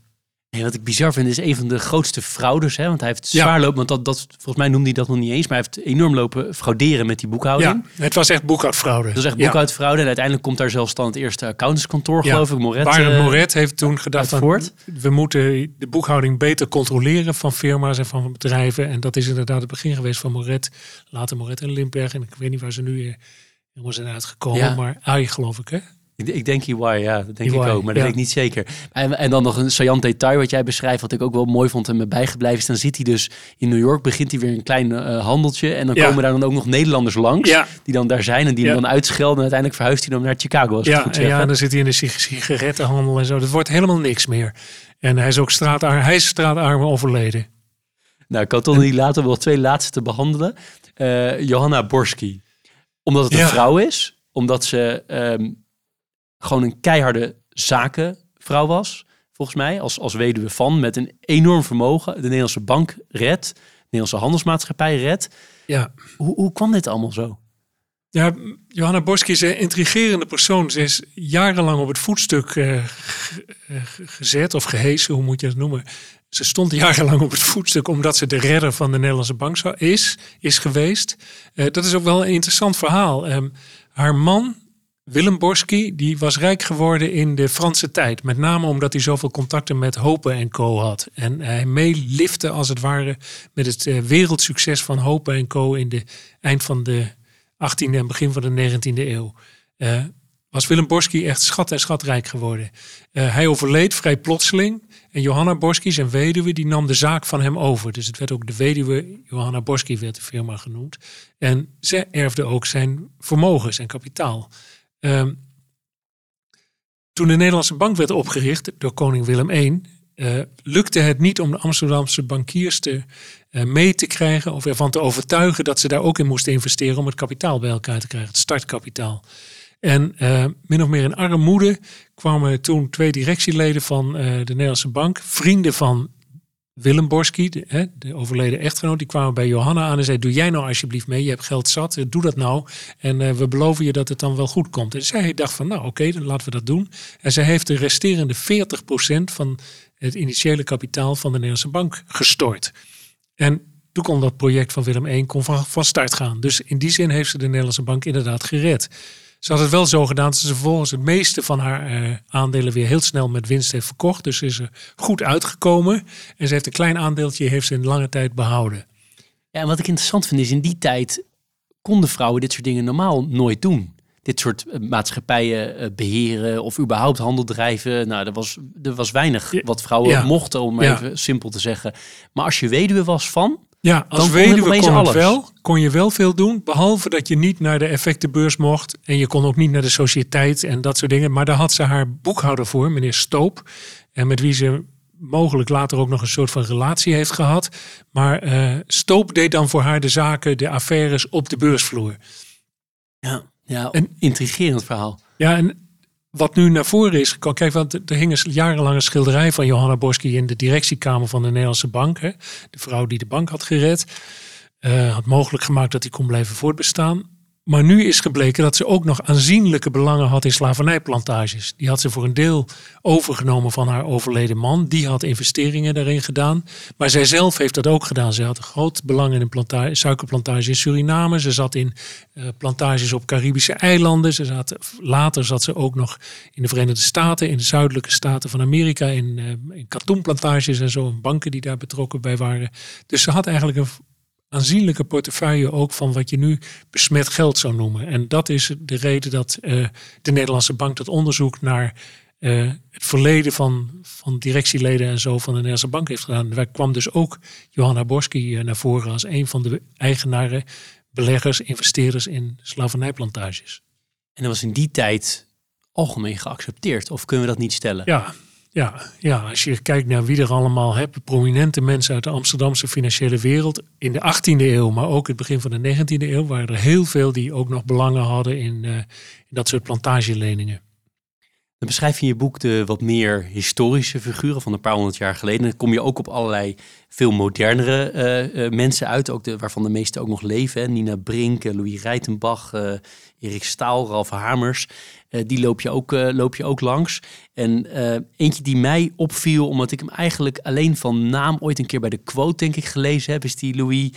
Wat ik bizar vind, is een van de grootste fraudes. Hè? Want hij heeft zwaar lopen, want dat, dat, volgens mij noemde hij dat nog niet eens. Maar hij heeft enorm lopen frauderen met die boekhouding. Ja, het was echt boekhoudfraude. Het was echt boekhoudfraude. En uiteindelijk komt daar zelfs dan het eerste accountantskantoor, geloof ik. Moret, uh, Moret heeft toen gedacht van, we moeten de boekhouding beter controleren van firma's en van bedrijven. En dat is inderdaad het begin geweest van Moret. Later Moret en Limberg. En ik weet niet waar ze nu helemaal zijn uitgekomen. Maar AI geloof ik hè. Ik, ik denk EY, ja, dat denk ik ook, maar dat weet ik niet zeker. En, en dan nog een saillant detail wat jij beschrijft, wat ik ook wel mooi vond en me bijgebleven is. Dan zit hij dus in New York, begint hij weer een klein uh, handeltje. En dan komen daar dan ook nog Nederlanders langs, die dan daar zijn en die hem dan uitschelden. En uiteindelijk verhuist hij dan naar Chicago, als ja, goed Ja, dan zit hij in de sigarettenhandel en zo. Dat wordt helemaal niks meer. En hij is ook straatarm, hij is straatarm overleden. Nou, ik had toch die later wel twee laatste te behandelen. Uh, Johanna Borski. Omdat het een vrouw is, omdat ze... Um, gewoon een keiharde zakenvrouw was. Volgens mij, als, als weduwe van, met een enorm vermogen. De Nederlandse bank red, de Nederlandse handelsmaatschappij red. Ja. Hoe, hoe kwam dit allemaal zo? Ja, Johanna Boski is een intrigerende persoon. Ze is jarenlang op het voetstuk uh, gezet of gehezen, hoe moet je het noemen. Ze stond jarenlang op het voetstuk omdat ze de redder van de Nederlandse bank is, is geweest. Uh, dat is ook wel een interessant verhaal. Um, haar man Willem Borski die was rijk geworden in de Franse tijd. Met name omdat hij zoveel contacten met Hope en Co. had. En hij meelifte als het ware met het uh, wereldsucces van Hope en Co. in de eind van de 18e en begin van de 19e eeuw. Uh, was Willem Borski echt schat en schatrijk geworden. Uh, hij overleed vrij plotseling. En Johanna Borski, zijn weduwe, die nam de zaak van hem over. Dus het werd ook de weduwe Johanna Borski, werd de firma genoemd. En ze erfde ook zijn vermogen, zijn kapitaal. Um, toen de Nederlandse bank werd opgericht door koning Willem I, uh, lukte het niet om de Amsterdamse bankiers te, uh, mee te krijgen of ervan te overtuigen dat ze daar ook in moesten investeren om het kapitaal bij elkaar te krijgen, het startkapitaal. En uh, min of meer in armoede kwamen toen twee directieleden van de Nederlandse bank, vrienden van Willem Borski, de, de, overleden echtgenoot, die kwamen bij Johanna aan en zei: Doe jij nou alsjeblieft mee, je hebt geld zat, doe dat nou. En we beloven je dat het dan wel goed komt. En zij dacht van, nou oké, dan laten we dat doen. En zij heeft de resterende 40% van het initiële kapitaal van de Nederlandse bank gestort. En toen kon dat project van Willem I kon van, van start gaan. Dus in die zin heeft ze de Nederlandse bank inderdaad gered. Ze had het wel zo gedaan dat ze vervolgens het meeste van haar eh, aandelen weer heel snel met winst heeft verkocht. Dus is ze goed uitgekomen. En ze heeft een klein aandeeltje heeft ze in lange tijd behouden. Ja, en wat ik interessant vind is in die tijd konden vrouwen dit soort dingen normaal nooit doen dit soort eh, maatschappijen eh, beheren of überhaupt handel drijven. Nou, er was, er was weinig wat vrouwen mochten, om even simpel te zeggen. Maar als je weduwe was van. Ja, als dan weduwe kon, kon het wel, kon je wel veel doen. Behalve dat je niet naar de effectenbeurs mocht. En je kon ook niet naar de sociëteit en dat soort dingen. Maar daar had ze haar boekhouder voor, meneer Stoop. En met wie ze mogelijk later ook nog een soort van relatie heeft gehad. Maar uh, Stoop deed dan voor haar de zaken, de affaires op de beursvloer. Ja. Ja, een intrigerend verhaal. Ja, en wat nu naar voren is gekomen. Kijk, want er hing een jarenlange schilderij van Johanna Borski in de directiekamer van de Nederlandse Bank. Hè. De vrouw die de bank had gered. Uh, had mogelijk gemaakt dat hij kon blijven voortbestaan. Maar nu is gebleken dat ze ook nog aanzienlijke belangen had in slavernijplantages. Die had ze voor een deel overgenomen van haar overleden man. Die had investeringen daarin gedaan. Maar zij zelf heeft dat ook gedaan. Ze had een groot belang in een plantage, suikerplantage in Suriname. Ze zat in uh, plantages op Caribische eilanden. Ze zat, later zat ze ook nog in de Verenigde Staten, in de zuidelijke staten van Amerika, in, uh, in katoenplantages en zo. Banken die daar betrokken bij waren. Dus ze had eigenlijk een aanzienlijke portefeuille ook van wat je nu besmet geld zou noemen. En dat is de reden dat uh, de Nederlandse bank dat onderzoek naar uh, het verleden van, van directieleden en zo van de Nederlandse bank heeft gedaan. Daar kwam dus ook Johanna Borski uh, naar voren als een van de eigenaren, beleggers, investeerders in slavernijplantages. En dat was in die tijd algemeen geaccepteerd, of kunnen we dat niet stellen? Ja, ja, ja, als je kijkt naar wie er allemaal hebt, prominente mensen uit de Amsterdamse financiële wereld in de 18e eeuw, maar ook het begin van de 19e eeuw, waren er heel veel die ook nog belangen hadden in, uh, in dat soort plantageleningen. Dan beschrijf je in je boek de wat meer historische figuren van een paar honderd jaar geleden. Dan kom je ook op allerlei veel modernere uh, uh, mensen uit, ook de, waarvan de meeste ook nog leven. Nina Brink, Louis Reitenbach, Erik Staal, Ralf Hamers. Uh, die loop je, ook, uh, loop je ook langs. En uh, eentje die mij opviel, omdat ik hem eigenlijk alleen van naam ooit een keer bij de quote, denk ik, gelezen heb, is die Louis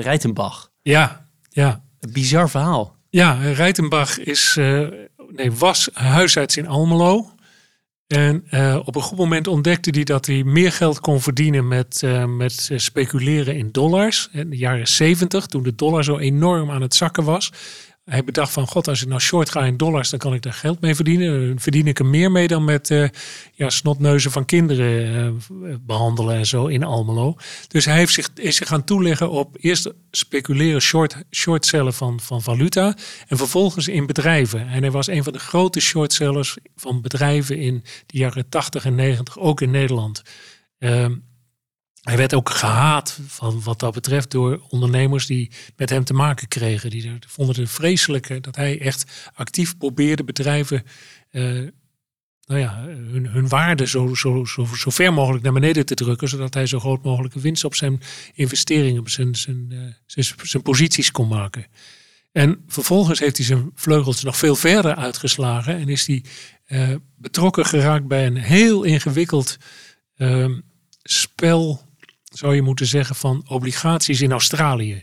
Reitenbach. Ja, ja. Een bizar verhaal. Ja, Reitenbach is, nee, was huisarts in Almelo. En op een goed moment ontdekte hij dat hij meer geld kon verdienen met, met speculeren in dollars. In de jaren 70, toen de dollar zo enorm aan het zakken was hij bedacht van, god, als ik nou short ga in dollars, dan kan ik daar geld mee verdienen. Dan verdien ik er meer mee dan met uh, ja, snotneuzen van kinderen uh, behandelen en zo in Almelo. Dus hij heeft zich, is zich gaan toeleggen op eerst speculeren, short, short van, van valuta en vervolgens in bedrijven. En hij was een van de grote shortsellers van bedrijven in de jaren 80 en 90, ook in Nederland. Uh, hij werd ook gehaat van wat dat betreft door ondernemers die met hem te maken kregen. Die vonden het vreselijk dat hij echt actief probeerde bedrijven uh, nou ja, hun, hun waarde zo, zo, zo, zo ver mogelijk naar beneden te drukken. Zodat hij zo groot mogelijke winst op zijn investeringen, op zijn, zijn, uh, zijn, zijn posities kon maken. En vervolgens heeft hij zijn vleugels nog veel verder uitgeslagen. En is hij uh, betrokken geraakt bij een heel ingewikkeld ehm, spel zou je moeten zeggen, van obligaties in Australië.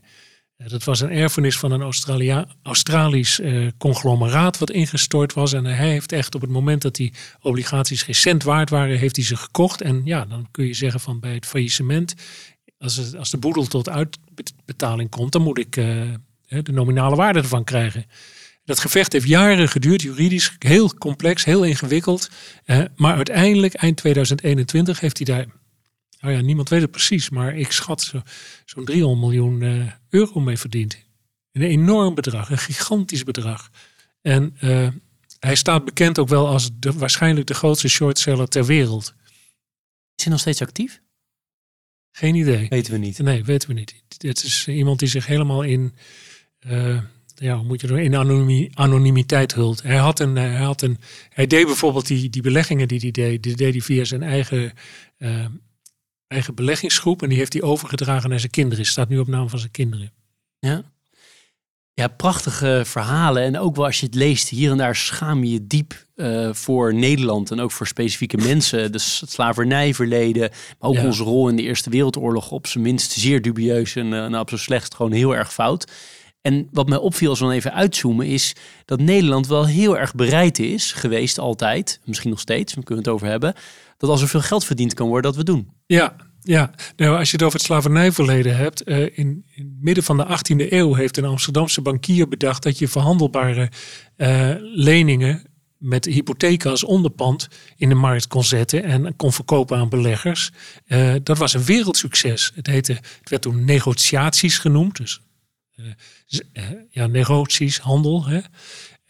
Eh, dat was een erfenis van een Australia Australisch uh, conglomeraat wat ingestort was. En hij heeft echt op het moment dat die obligaties geen cent waard waren, heeft hij ze gekocht. En ja, dan kun je zeggen van bij het faillissement, als, het, als de boedel tot uitbetaling komt, dan moet ik uh, de nominale waarde ervan krijgen. Dat gevecht heeft jaren geduurd, juridisch heel complex, heel ingewikkeld. Maar uiteindelijk, eind 2021, heeft hij daar nou ja, niemand weet het precies, maar ik schat zo'n zo 300 miljoen uh, euro mee verdiend. Een enorm bedrag, een gigantisch bedrag. En uh, hij staat bekend ook wel als de, waarschijnlijk de grootste shortseller ter wereld. Is hij nog steeds actief? Geen idee. Weten we niet. Nee, weten we niet. Het is iemand die zich helemaal in, uh, ja, hoe moet je er in anonimiteit hult. Hij had een, hij had een, hij deed bijvoorbeeld die, die beleggingen die hij deed, die deed hij via zijn eigen, uh, eigen beleggingsgroep en die heeft hij overgedragen naar zijn kinderen. Staat nu op naam van zijn kinderen. Ja. Ja, prachtige verhalen. En ook wel als je het leest, hier en daar schaam je je diep uh, voor Nederland en ook voor specifieke mensen. Dus het slavernijverleden, maar ook onze rol in de Eerste Wereldoorlog op zijn minst zeer dubieus en uh, nou, op zijn slechtst gewoon heel erg fout. En wat mij opviel als we dan even uitzoomen is dat Nederland wel heel erg bereid is geweest altijd, misschien nog steeds, we kunnen het over hebben, dat als er veel geld verdiend kan worden, dat we doen. Ja, ja, nou, als je het over het slavernijverleden hebt. Uh, in, het midden van de 18e eeuw heeft een Amsterdamse bankier bedacht dat je verhandelbare uh, leningen met hypotheken als onderpand in de markt kon zetten en kon verkopen aan beleggers. Uh, dat was een wereldsucces. Het, heette, het werd toen negociaties genoemd. Dus ja, negoties, handel. Hè.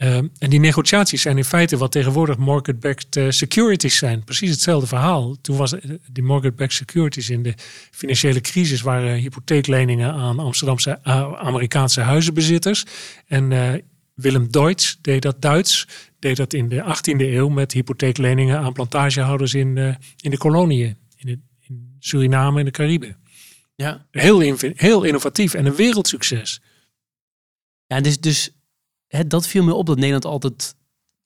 Ehm, en die negociaties zijn in feite wat tegenwoordig mortgage-backed uh, securities zijn. Precies hetzelfde verhaal. Toen was die mortgage-backed securities in de financiële crisis waren hypotheekleningen aan Amsterdamse uh, Amerikaanse huizenbezitters. En Willem Deutsch deed dat Duits, deed dat in de 18e eeuw met hypotheekleningen aan plantagehouders in, in de koloniën, in, in Suriname en de Cariben. Ja. Heel, heel innovatief en een wereldsucces. Ja, dus, dus dat viel me op dat Nederland altijd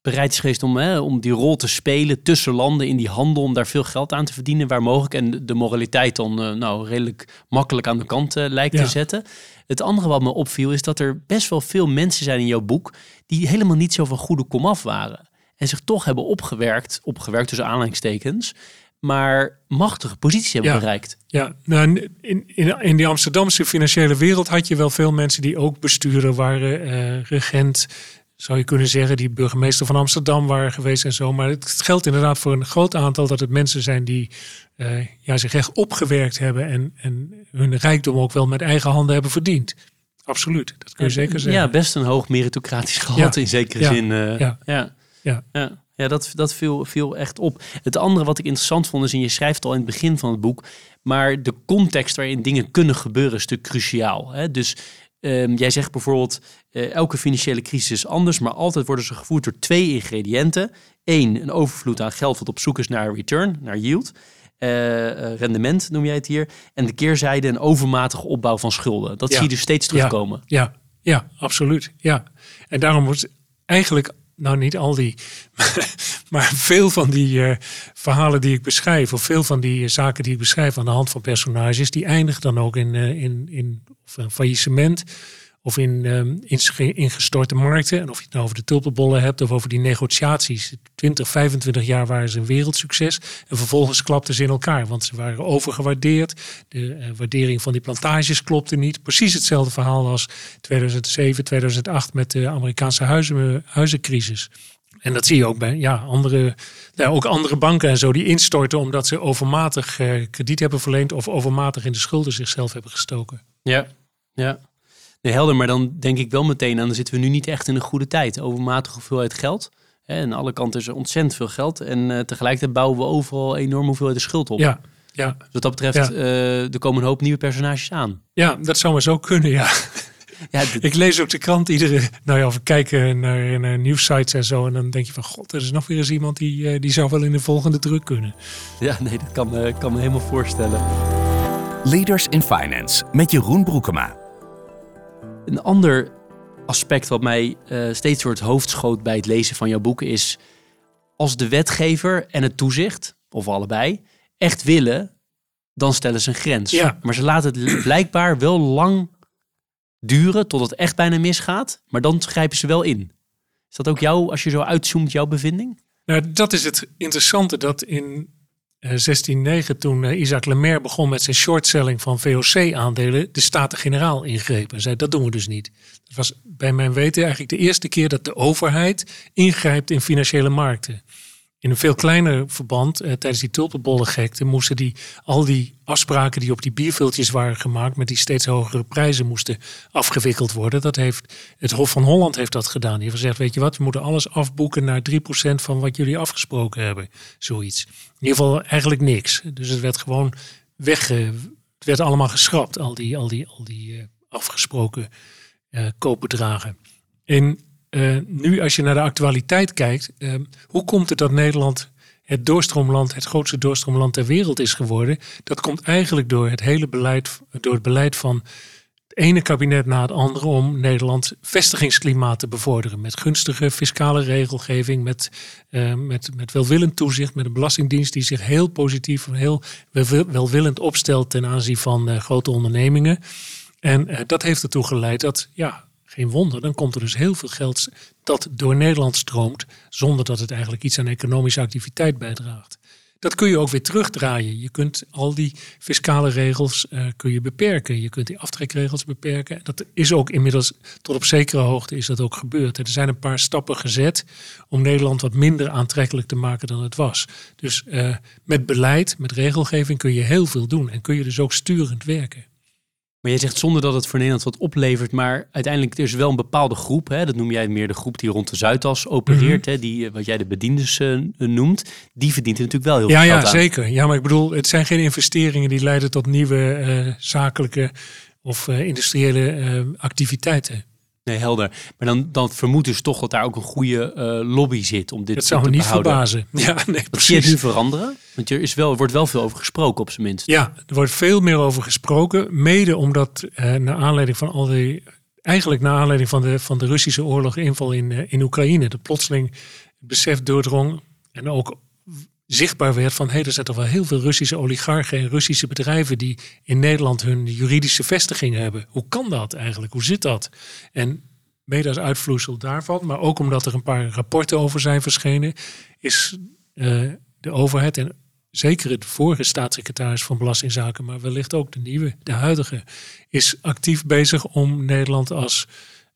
bereid is geweest om, hè, om die rol te spelen tussen landen in die handel, om daar veel geld aan te verdienen waar mogelijk. En de moraliteit dan uh, nou, redelijk makkelijk aan de kant uh, lijkt te zetten. Het andere wat me opviel is dat er best wel veel mensen zijn in jouw boek die helemaal niet zo van goede komaf waren. En zich toch hebben opgewerkt, opgewerkt tussen aanhalingstekens, maar machtige posities hebben bereikt. Ja, nou, in, in, in die Amsterdamse financiële wereld had je wel veel mensen die ook bestuurder waren, uh, regent, zou je kunnen zeggen, die burgemeester van Amsterdam waren geweest en zo. Maar het geldt inderdaad voor een groot aantal dat het mensen zijn die uh, ja, zich echt opgewerkt hebben en, en hun rijkdom ook wel met eigen handen hebben verdiend. Absoluut, dat kun je zeker zeggen. Ja, best een hoog meritocratisch gehalte in zekere zin. Uh, ja. ja. ja. Ja, dat, dat viel, viel echt op. Het andere wat ik interessant vond is, en je schrijft al in het begin van het boek, maar de context waarin dingen kunnen gebeuren is stuk cruciaal. Hè? Dus um, jij zegt bijvoorbeeld, uh, elke financiële crisis is anders, maar altijd worden ze gevoerd door twee ingrediënten. Eén, een overvloed aan geld wat op zoek is naar return, naar yield. Uh, rendement noem jij het hier. En de keerzijde een overmatige opbouw van schulden. Dat zie je dus steeds terugkomen. Ja, ja, ja, absoluut. Ja. En daarom wordt eigenlijk nou niet al die, maar veel van die uh, verhalen die ik beschrijf, of veel van die uh, zaken die ik beschrijf aan de hand van personages, die eindigen dan ook in, uh, in, in of een faillissement of in, um, in ingestorte markten. En of je het nou over de tulpenbollen hebt of over die negociaties. 20, 25 jaar waren ze een wereldsucces. En vervolgens klapten ze in elkaar, want ze waren overgewaardeerd. De uh, waardering van die plantages klopte niet. Precies hetzelfde verhaal als 2007, 2008 met de Amerikaanse huizen, huizencrisis. En dat zie je ook bij ja, andere, ja, ook andere banken en zo die instorten omdat ze overmatig uh, krediet hebben verleend of overmatig in de schulden zichzelf hebben gestoken. Ja, ja. Nee, helder, maar dan denk ik wel meteen aan, dan zitten we nu niet echt in een goede tijd. Overmatige hoeveelheid geld. Hè, aan alle kanten is er ontzettend veel geld. En uh, tegelijkertijd bouwen we overal enorm hoeveelheid schuld op. Ja, ja. Dus wat dat betreft, ja. uh, er komen een hoop nieuwe personages aan. Ja, dat zou maar zo kunnen, ja. ja Ik lees ook de krant iedere, nou ja, of kijken naar, naar nieuwsites en zo. En dan denk je van, god, er is nog weer eens iemand die, uh, die zou wel in de volgende druk kunnen. Ja, nee, dat kan, kan me helemaal voorstellen. Leaders in Finance met Jeroen Broekema. Een ander aspect wat mij uh, steeds door het hoofd schoot bij het lezen van jouw boek is... als de wetgever en het toezicht, of allebei, echt willen, dan stellen ze een grens. Ja. Maar ze laten het blijkbaar wel lang duren tot het echt bijna misgaat. Maar dan grijpen ze wel in. Is dat ook jou, als je zo uitzoomt, jouw bevinding? Nou, dat is het interessante dat in 1609, eh, toen uh, Isaac Lemaire begon met zijn shortselling van VOC-aandelen, de Staten-Generaal ingrepen. En zei, dat doen we dus niet. Dat was bij mijn weten eigenlijk de eerste keer dat de overheid ingrijpt in financiële markten. In een veel kleiner verband, eh, tijdens die tulpenbollengekte, moesten die, al die afspraken die op die bierviltjes waren gemaakt, met die steeds hogere prijzen moesten afgewikkeld worden. Dat heeft, het Hof van Holland heeft dat gedaan. Die heeft gezegd, weet je wat, we moeten alles afboeken naar 3% van wat jullie afgesproken hebben. Zoiets. In ieder geval eigenlijk niks. Dus het werd gewoon weg, het werd allemaal geschrapt, al die, al die, al die uh, afgesproken uh, koopbedragen. En uh, nu, als je naar de actualiteit kijkt, uh, hoe komt het dat Nederland het doorstroomland, het grootste doorstroomland ter wereld is geworden? Dat komt eigenlijk door het hele beleid, door het beleid van het ene kabinet na het andere om Nederland vestigingsklimaat te bevorderen. Met gunstige fiscale regelgeving, met, uh, met, met welwillend toezicht, met een belastingdienst die zich heel positief, heel welwillend opstelt ten aanzien van grote ondernemingen. En dat heeft ertoe geleid dat ja, geen wonder, dan komt er dus heel veel geld dat door Nederland stroomt, zonder dat het eigenlijk iets aan economische activiteit bijdraagt. Dat kun je ook weer terugdraaien. Je kunt al die fiscale regels uh, kun je beperken. Je kunt die aftrekregels beperken. Dat is ook inmiddels tot op zekere hoogte is dat ook gebeurd. Er zijn een paar stappen gezet om Nederland wat minder aantrekkelijk te maken dan het was. Dus uh, met beleid, met regelgeving kun je heel veel doen en kun je dus ook sturend werken. Maar je zegt zonder dat het voor Nederland wat oplevert, maar uiteindelijk er is wel een bepaalde groep, hè, dat noem jij meer de groep die rond de Zuidas opereert, mhm. hè, die, eh, wat jij de bedienders uh, noemt, die verdient er natuurlijk wel heel ja, veel ja, zeker. Ja, maar ik bedoel, het zijn geen investeringen die leiden tot nieuwe uh, zakelijke of industriële activiteiten. Nee, helder. Maar dan, dan vermoed dus toch dat daar ook een goede uh, lobby zit om dit dat zou niet verbazen. Ja, nee, precies. Zie je het nu veranderen? Want er, is wel, er wordt wel veel over gesproken op zijn minst. Ja, er wordt veel meer over gesproken. Mede omdat uh, naar aanleiding van al die... Eigenlijk naar aanleiding van de, van de Russische oorlog inval in, uh, in Oekraïne. De plotseling het besef doordrong en ook zichtbaar werd van... hé, hey, er zijn toch wel heel veel Russische oligarchen en Russische bedrijven... die in Nederland hun juridische vestiging hebben. Hoe kan dat eigenlijk? Hoe zit dat? En mede als uitvloeisel daarvan, maar ook omdat er een paar rapporten over zijn verschenen... is uh, de overheid en zeker het vorige staatssecretaris van Belastingzaken... maar wellicht ook de nieuwe, de huidige... is actief bezig om Nederland als...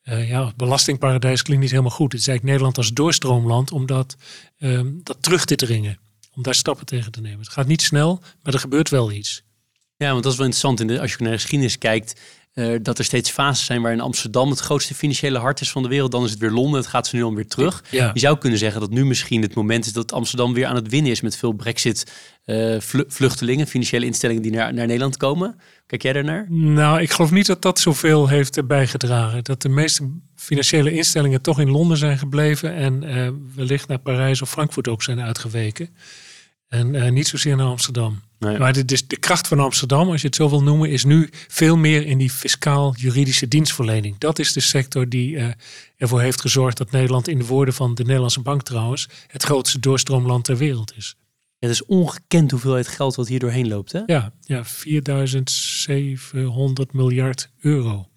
Uh, ja, belastingparadijs klinkt niet helemaal goed. Het is eigenlijk Nederland als doorstroomland om dat, uh, dat terug te dringen om daar stappen tegen te nemen. Het gaat niet snel, maar er gebeurt wel iets. Ja, want dat is wel interessant. Als je naar de geschiedenis kijkt, uh, dat er steeds fases zijn waarin Amsterdam het grootste financiële hart is van de wereld. Dan is het weer Londen, het gaat ze nu alweer terug. Ja. Je zou kunnen zeggen dat nu misschien het moment is dat Amsterdam weer aan het winnen is met veel brexit-vluchtelingen, eh, financiële instellingen die naar, naar Nederland komen. Kijk jij daarnaar? Nou, ik geloof niet dat dat zoveel heeft bijgedragen. Dat de meeste financiële instellingen toch in Londen zijn gebleven en uh, wellicht naar Parijs of Frankfurt ook zijn uitgeweken. En uh, niet zozeer naar Amsterdam. Maar de, de, de, kracht van Amsterdam, als je het zo wil noemen, is nu veel meer in die fiscaal-juridische dienstverlening. Dat is de sector die uh, ervoor heeft gezorgd dat Nederland, in de woorden van de Nederlandse bank trouwens, het grootste doorstroomland ter wereld is. Ja, het is ongekend hoeveelheid geld wat hier doorheen loopt, hè? Ja, ja 4700 miljard euro.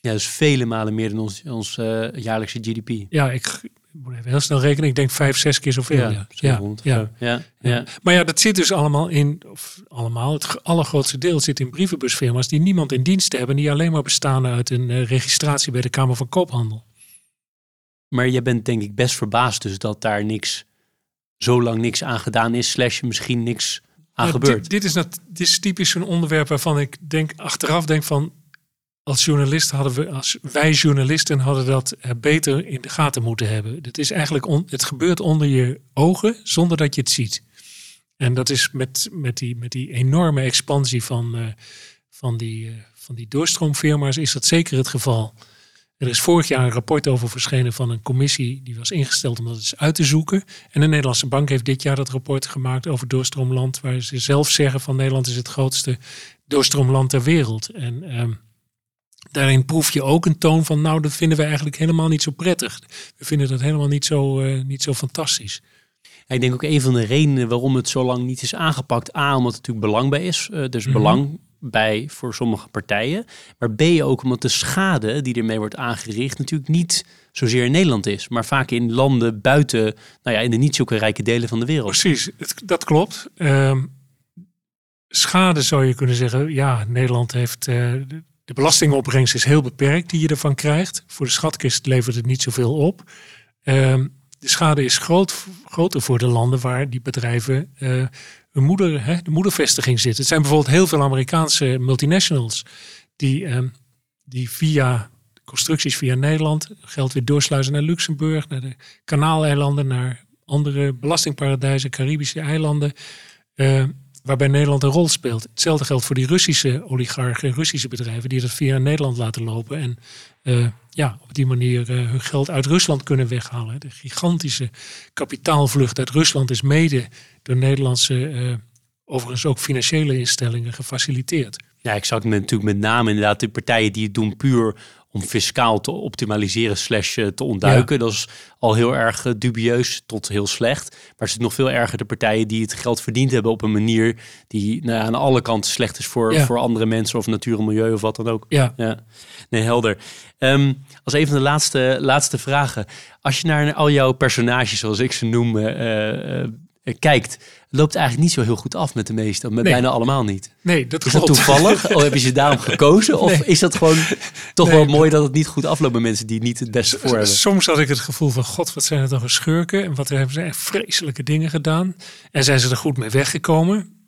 Ja, dus vele malen meer dan ons, ons uh, jaarlijkse GDP. Ja, ik, ik moet even heel snel rekenen. Ik denk vijf, zes keer zoveel. Ja, ja. ja, ja. ja, Maar ja, dat zit dus allemaal in, of allemaal, het allergrootste deel zit in brievenbusfirma's die niemand in dienst hebben. Die alleen maar bestaan uit een uh, registratie bij de Kamer van Koophandel. Maar je bent denk ik best verbaasd dus dat daar niks, zo lang niks aan gedaan is. Slash misschien niks aan nou, gebeurt. Dit, dit, is, dat, dit is typisch een onderwerp waarvan ik denk, achteraf denk van als journalist hadden we, als wij journalisten hadden dat eh, beter in de gaten moeten hebben. Het is eigenlijk, het gebeurt onder je ogen zonder dat je het ziet. En dat is met, met, die, met die enorme expansie van, uh, van, die, uh, van die doorstroomfirma's is dat zeker het geval. Er is vorig jaar een rapport over verschenen van een commissie die was ingesteld om dat eens uit te zoeken. En de Nederlandse Bank heeft dit jaar dat rapport gemaakt over doorstroomland, waar ze zelf zeggen van Nederland is het grootste doorstroomland ter wereld. En um, daarin proef je ook een toon van, nou, dat vinden we eigenlijk helemaal niet zo prettig. We vinden dat helemaal niet zo, uh, niet zo fantastisch. ik denk ook een van de redenen waarom het zo lang niet is aangepakt. A, omdat er natuurlijk belang bij is. Uh, dus mm -hmm. belang bij voor sommige partijen. Maar B, ook omdat de schade die ermee wordt aangericht natuurlijk niet zozeer in Nederland is. Maar vaak in landen buiten, nou ja, in de niet zulke rijke delen van de wereld. Precies, dat klopt. Uh, schade zou je kunnen zeggen, ja, Nederland heeft... Uh, de belastingopbrengst is heel beperkt die je ervan krijgt. Voor de schatkist levert het niet zoveel op. Um, de schade is groot, groter voor de landen waar die bedrijven uh, hun moeder, hè, de moedervestiging zitten. Het zijn bijvoorbeeld heel veel Amerikaanse multinationals die, uh, die via constructies via Nederland geld weer doorsluizen naar Luxemburg, naar de Kanaaleilanden, naar andere belastingparadijzen, Caribische eilanden. Uh, waarbij Nederland een rol speelt. Hetzelfde geldt voor die Russische oligarchen, Russische bedrijven die dat via Nederland laten lopen. En uh, ja, op die manier uh, hun geld uit Rusland kunnen weghalen. De gigantische kapitaalvlucht uit Rusland is mede door Nederlandse, uh, overigens ook financiële instellingen gefaciliteerd. Ja, ik zag natuurlijk met name inderdaad de partijen die het doen puur om fiscaal te optimaliseren slash eh, te ontduiken. Dat is al heel erg eh, dubieus tot heel slecht. Maar het is nog veel erger de partijen die het geld verdiend hebben op een manier die nou, aan alle kanten slecht is voor, voor andere mensen of natuur en milieu of wat dan ook. Ja. ja. Nee, helder. Um, als een van de laatste, laatste vragen. Als je naar al jouw personages, zoals ik ze noem, uh, kijkt, loopt eigenlijk niet zo heel goed af met de meeste, met bijna allemaal niet. Nee, dat is dat toevallig? of heb je ze daarom gekozen? Of is dat gewoon toch wel mooi dat het niet goed afloopt met mensen die niet het beste voor hebben? Soms had ik het gevoel van, god, wat zijn het toch een schurken? En wat hebben ze echt vreselijke dingen gedaan? En zijn ze er goed mee weggekomen?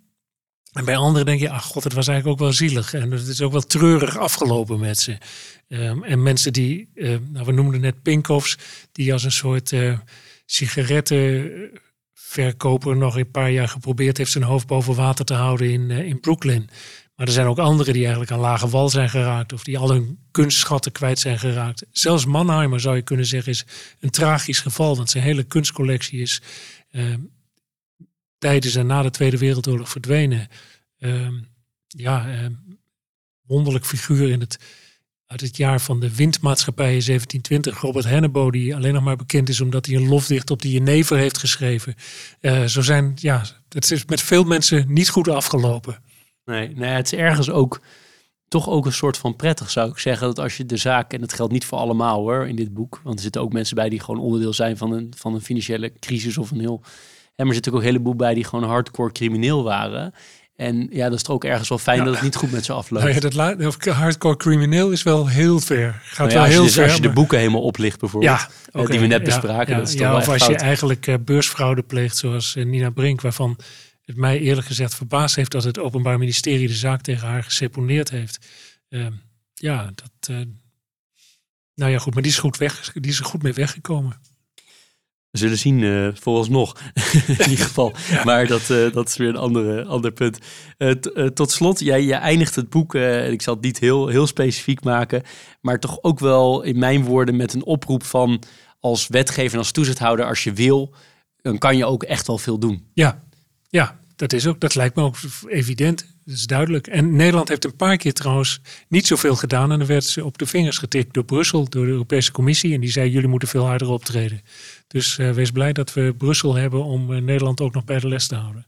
En bij anderen denk je, ach god, het was eigenlijk ook wel zielig. En het is ook wel treurig afgelopen met ze. Um, en mensen die, uh, nou, we noemden net Pinkoffs, die als een soort uh, sigaretten verkoper nog een paar jaar geprobeerd heeft zijn hoofd boven water te houden in, uh, in Brooklyn. Maar er zijn ook anderen die eigenlijk aan lage wal zijn geraakt of die al hun kunstschatten kwijt zijn geraakt. Zelfs Mannheimer zou je kunnen zeggen is een tragisch geval, want zijn hele kunstcollectie is uh, tijdens en na de Tweede Wereldoorlog verdwenen. Uh, ja, ehm, wonderlijk figuur in het uit het jaar van de windmaatschappijen 1720. Robert Hennebo, die alleen nog maar bekend is omdat hij een lofdicht op de Jenever heeft geschreven. Uh, zo zijn, ja, het is met veel mensen niet goed afgelopen. Nee, nee, het is ergens ook toch ook een soort van prettig, zou ik zeggen. Dat als je de zaak, en dat geldt niet voor allemaal hoor, in dit boek. Want er zitten ook mensen bij die gewoon onderdeel zijn van een, van een financiële crisis of een heel... En er zitten ook een heleboel bij die gewoon hardcore crimineel waren. En ja, dat is toch ook ergens wel fijn dat het niet goed met ze afloopt. Nou ja, dat hardcore crimineel is wel heel ver. Gaat nou ja, wel heel dus, ver. Als je de boeken helemaal oplicht bijvoorbeeld, ja, okay, die we net bespraken. dat is toch wel of als fout. je eigenlijk uh, beursfraude pleegt zoals uh, Nina Brink, waarvan het mij eerlijk gezegd verbaasd heeft dat het Openbaar Ministerie de zaak tegen haar geseponeerd heeft. Uh, ja, dat... nou ja, goed, maar die is goed, weg, die is er goed mee weggekomen. We zullen zien, uh, vooralsnog in ieder geval. Ja. Maar dat, uh, dat is weer een andere, ander punt. Uh, tot slot, jij, jij eindigt het boek, en ik zal het niet heel, heel specifiek maken, maar toch ook wel in mijn woorden met een oproep van als wetgever en als toezichthouder, als je wil, dan kan je ook echt wel veel doen. Ja, ja dat, is ook, dat lijkt me ook evident. Dat is duidelijk. En Nederland heeft een paar keer trouwens niet zoveel gedaan. En dan werd ze op de vingers getikt door Brussel, door de Europese Commissie. En die zei, jullie moeten veel harder optreden. Dus uh, wees blij dat we Brussel hebben om uh, Nederland ook nog bij de les te houden.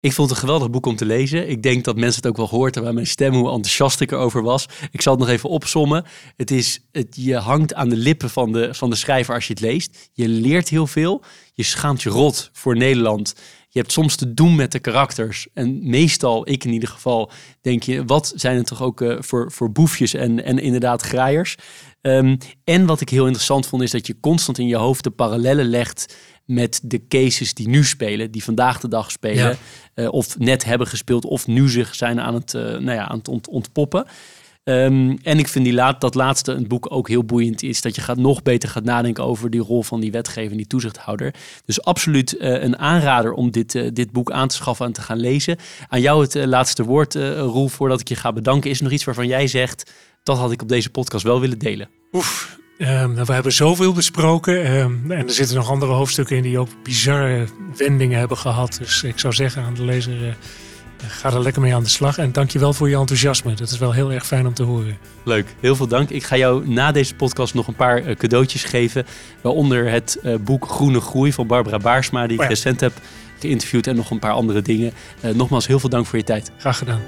Ik vond het een geweldig boek om te lezen. Ik denk dat mensen het ook wel gehoord hebben aan mijn stem, hoe enthousiast ik erover was. Ik zal het nog even opsommen. Het is, het, je hangt aan de lippen van de, van de schrijver als je het leest. Je leert heel veel. Je schaamt je rot voor Nederland. Je hebt soms te doen met de karakters. En meestal, ik in ieder geval, denk je, wat zijn het toch ook uh, voor, voor boefjes en, en inderdaad graaiers. Um, en wat ik heel interessant vond, is dat je constant in je hoofd de parallellen legt met de cases die nu spelen, die vandaag de dag spelen. Ja. Uh, of net hebben gespeeld, of nu zich zijn aan het, uh, nou ja, aan het ont ontpoppen. Um, en ik vind die laat, dat laatste een boek ook heel boeiend is. Dat je gaat nog beter gaat nadenken over die rol van die wetgever en die toezichthouder. Dus absoluut uh, een aanrader om dit, uh, dit boek aan te schaffen en te gaan lezen. Aan jou het uh, laatste woord, Roel, voordat ik je ga bedanken. Is er nog iets waarvan jij zegt, dat had ik op deze podcast wel willen delen? Oef, um, nou, we hebben zoveel besproken. Um, en er zitten nog andere hoofdstukken in die ook bizarre wendingen hebben gehad. Dus ik zou zeggen aan de lezer Ga er lekker mee aan de slag en dankjewel voor je enthousiasme. Dat is wel heel erg fijn om te horen. Leuk, heel veel dank. Ik ga jou na deze podcast nog een paar uh, cadeautjes geven. Waaronder het uh, boek Groene Groei van Barbara Baarsma, die ik oh ja. recent heb geïnterviewd. En nog een paar andere dingen. Uh, nogmaals, heel veel dank voor je tijd. Graag gedaan.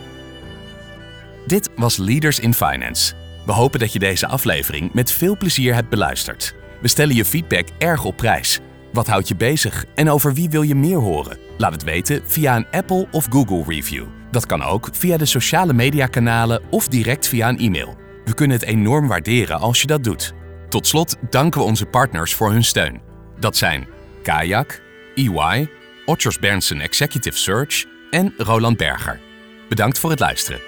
Dit was Leaders in Finance. We hopen dat je deze aflevering met veel plezier hebt beluisterd. We stellen je feedback erg op prijs. Wat houdt je bezig en over wie wil je meer horen? Laat het weten via een Apple of Google review. Dat kan ook via de sociale mediakanalen of direct via een e-mail. We kunnen het enorm waarderen als je dat doet. Tot slot danken we onze partners voor hun steun. Dat zijn Kayak, EY, Otters Berndsen Executive Search en Roland Berger. Bedankt voor het luisteren.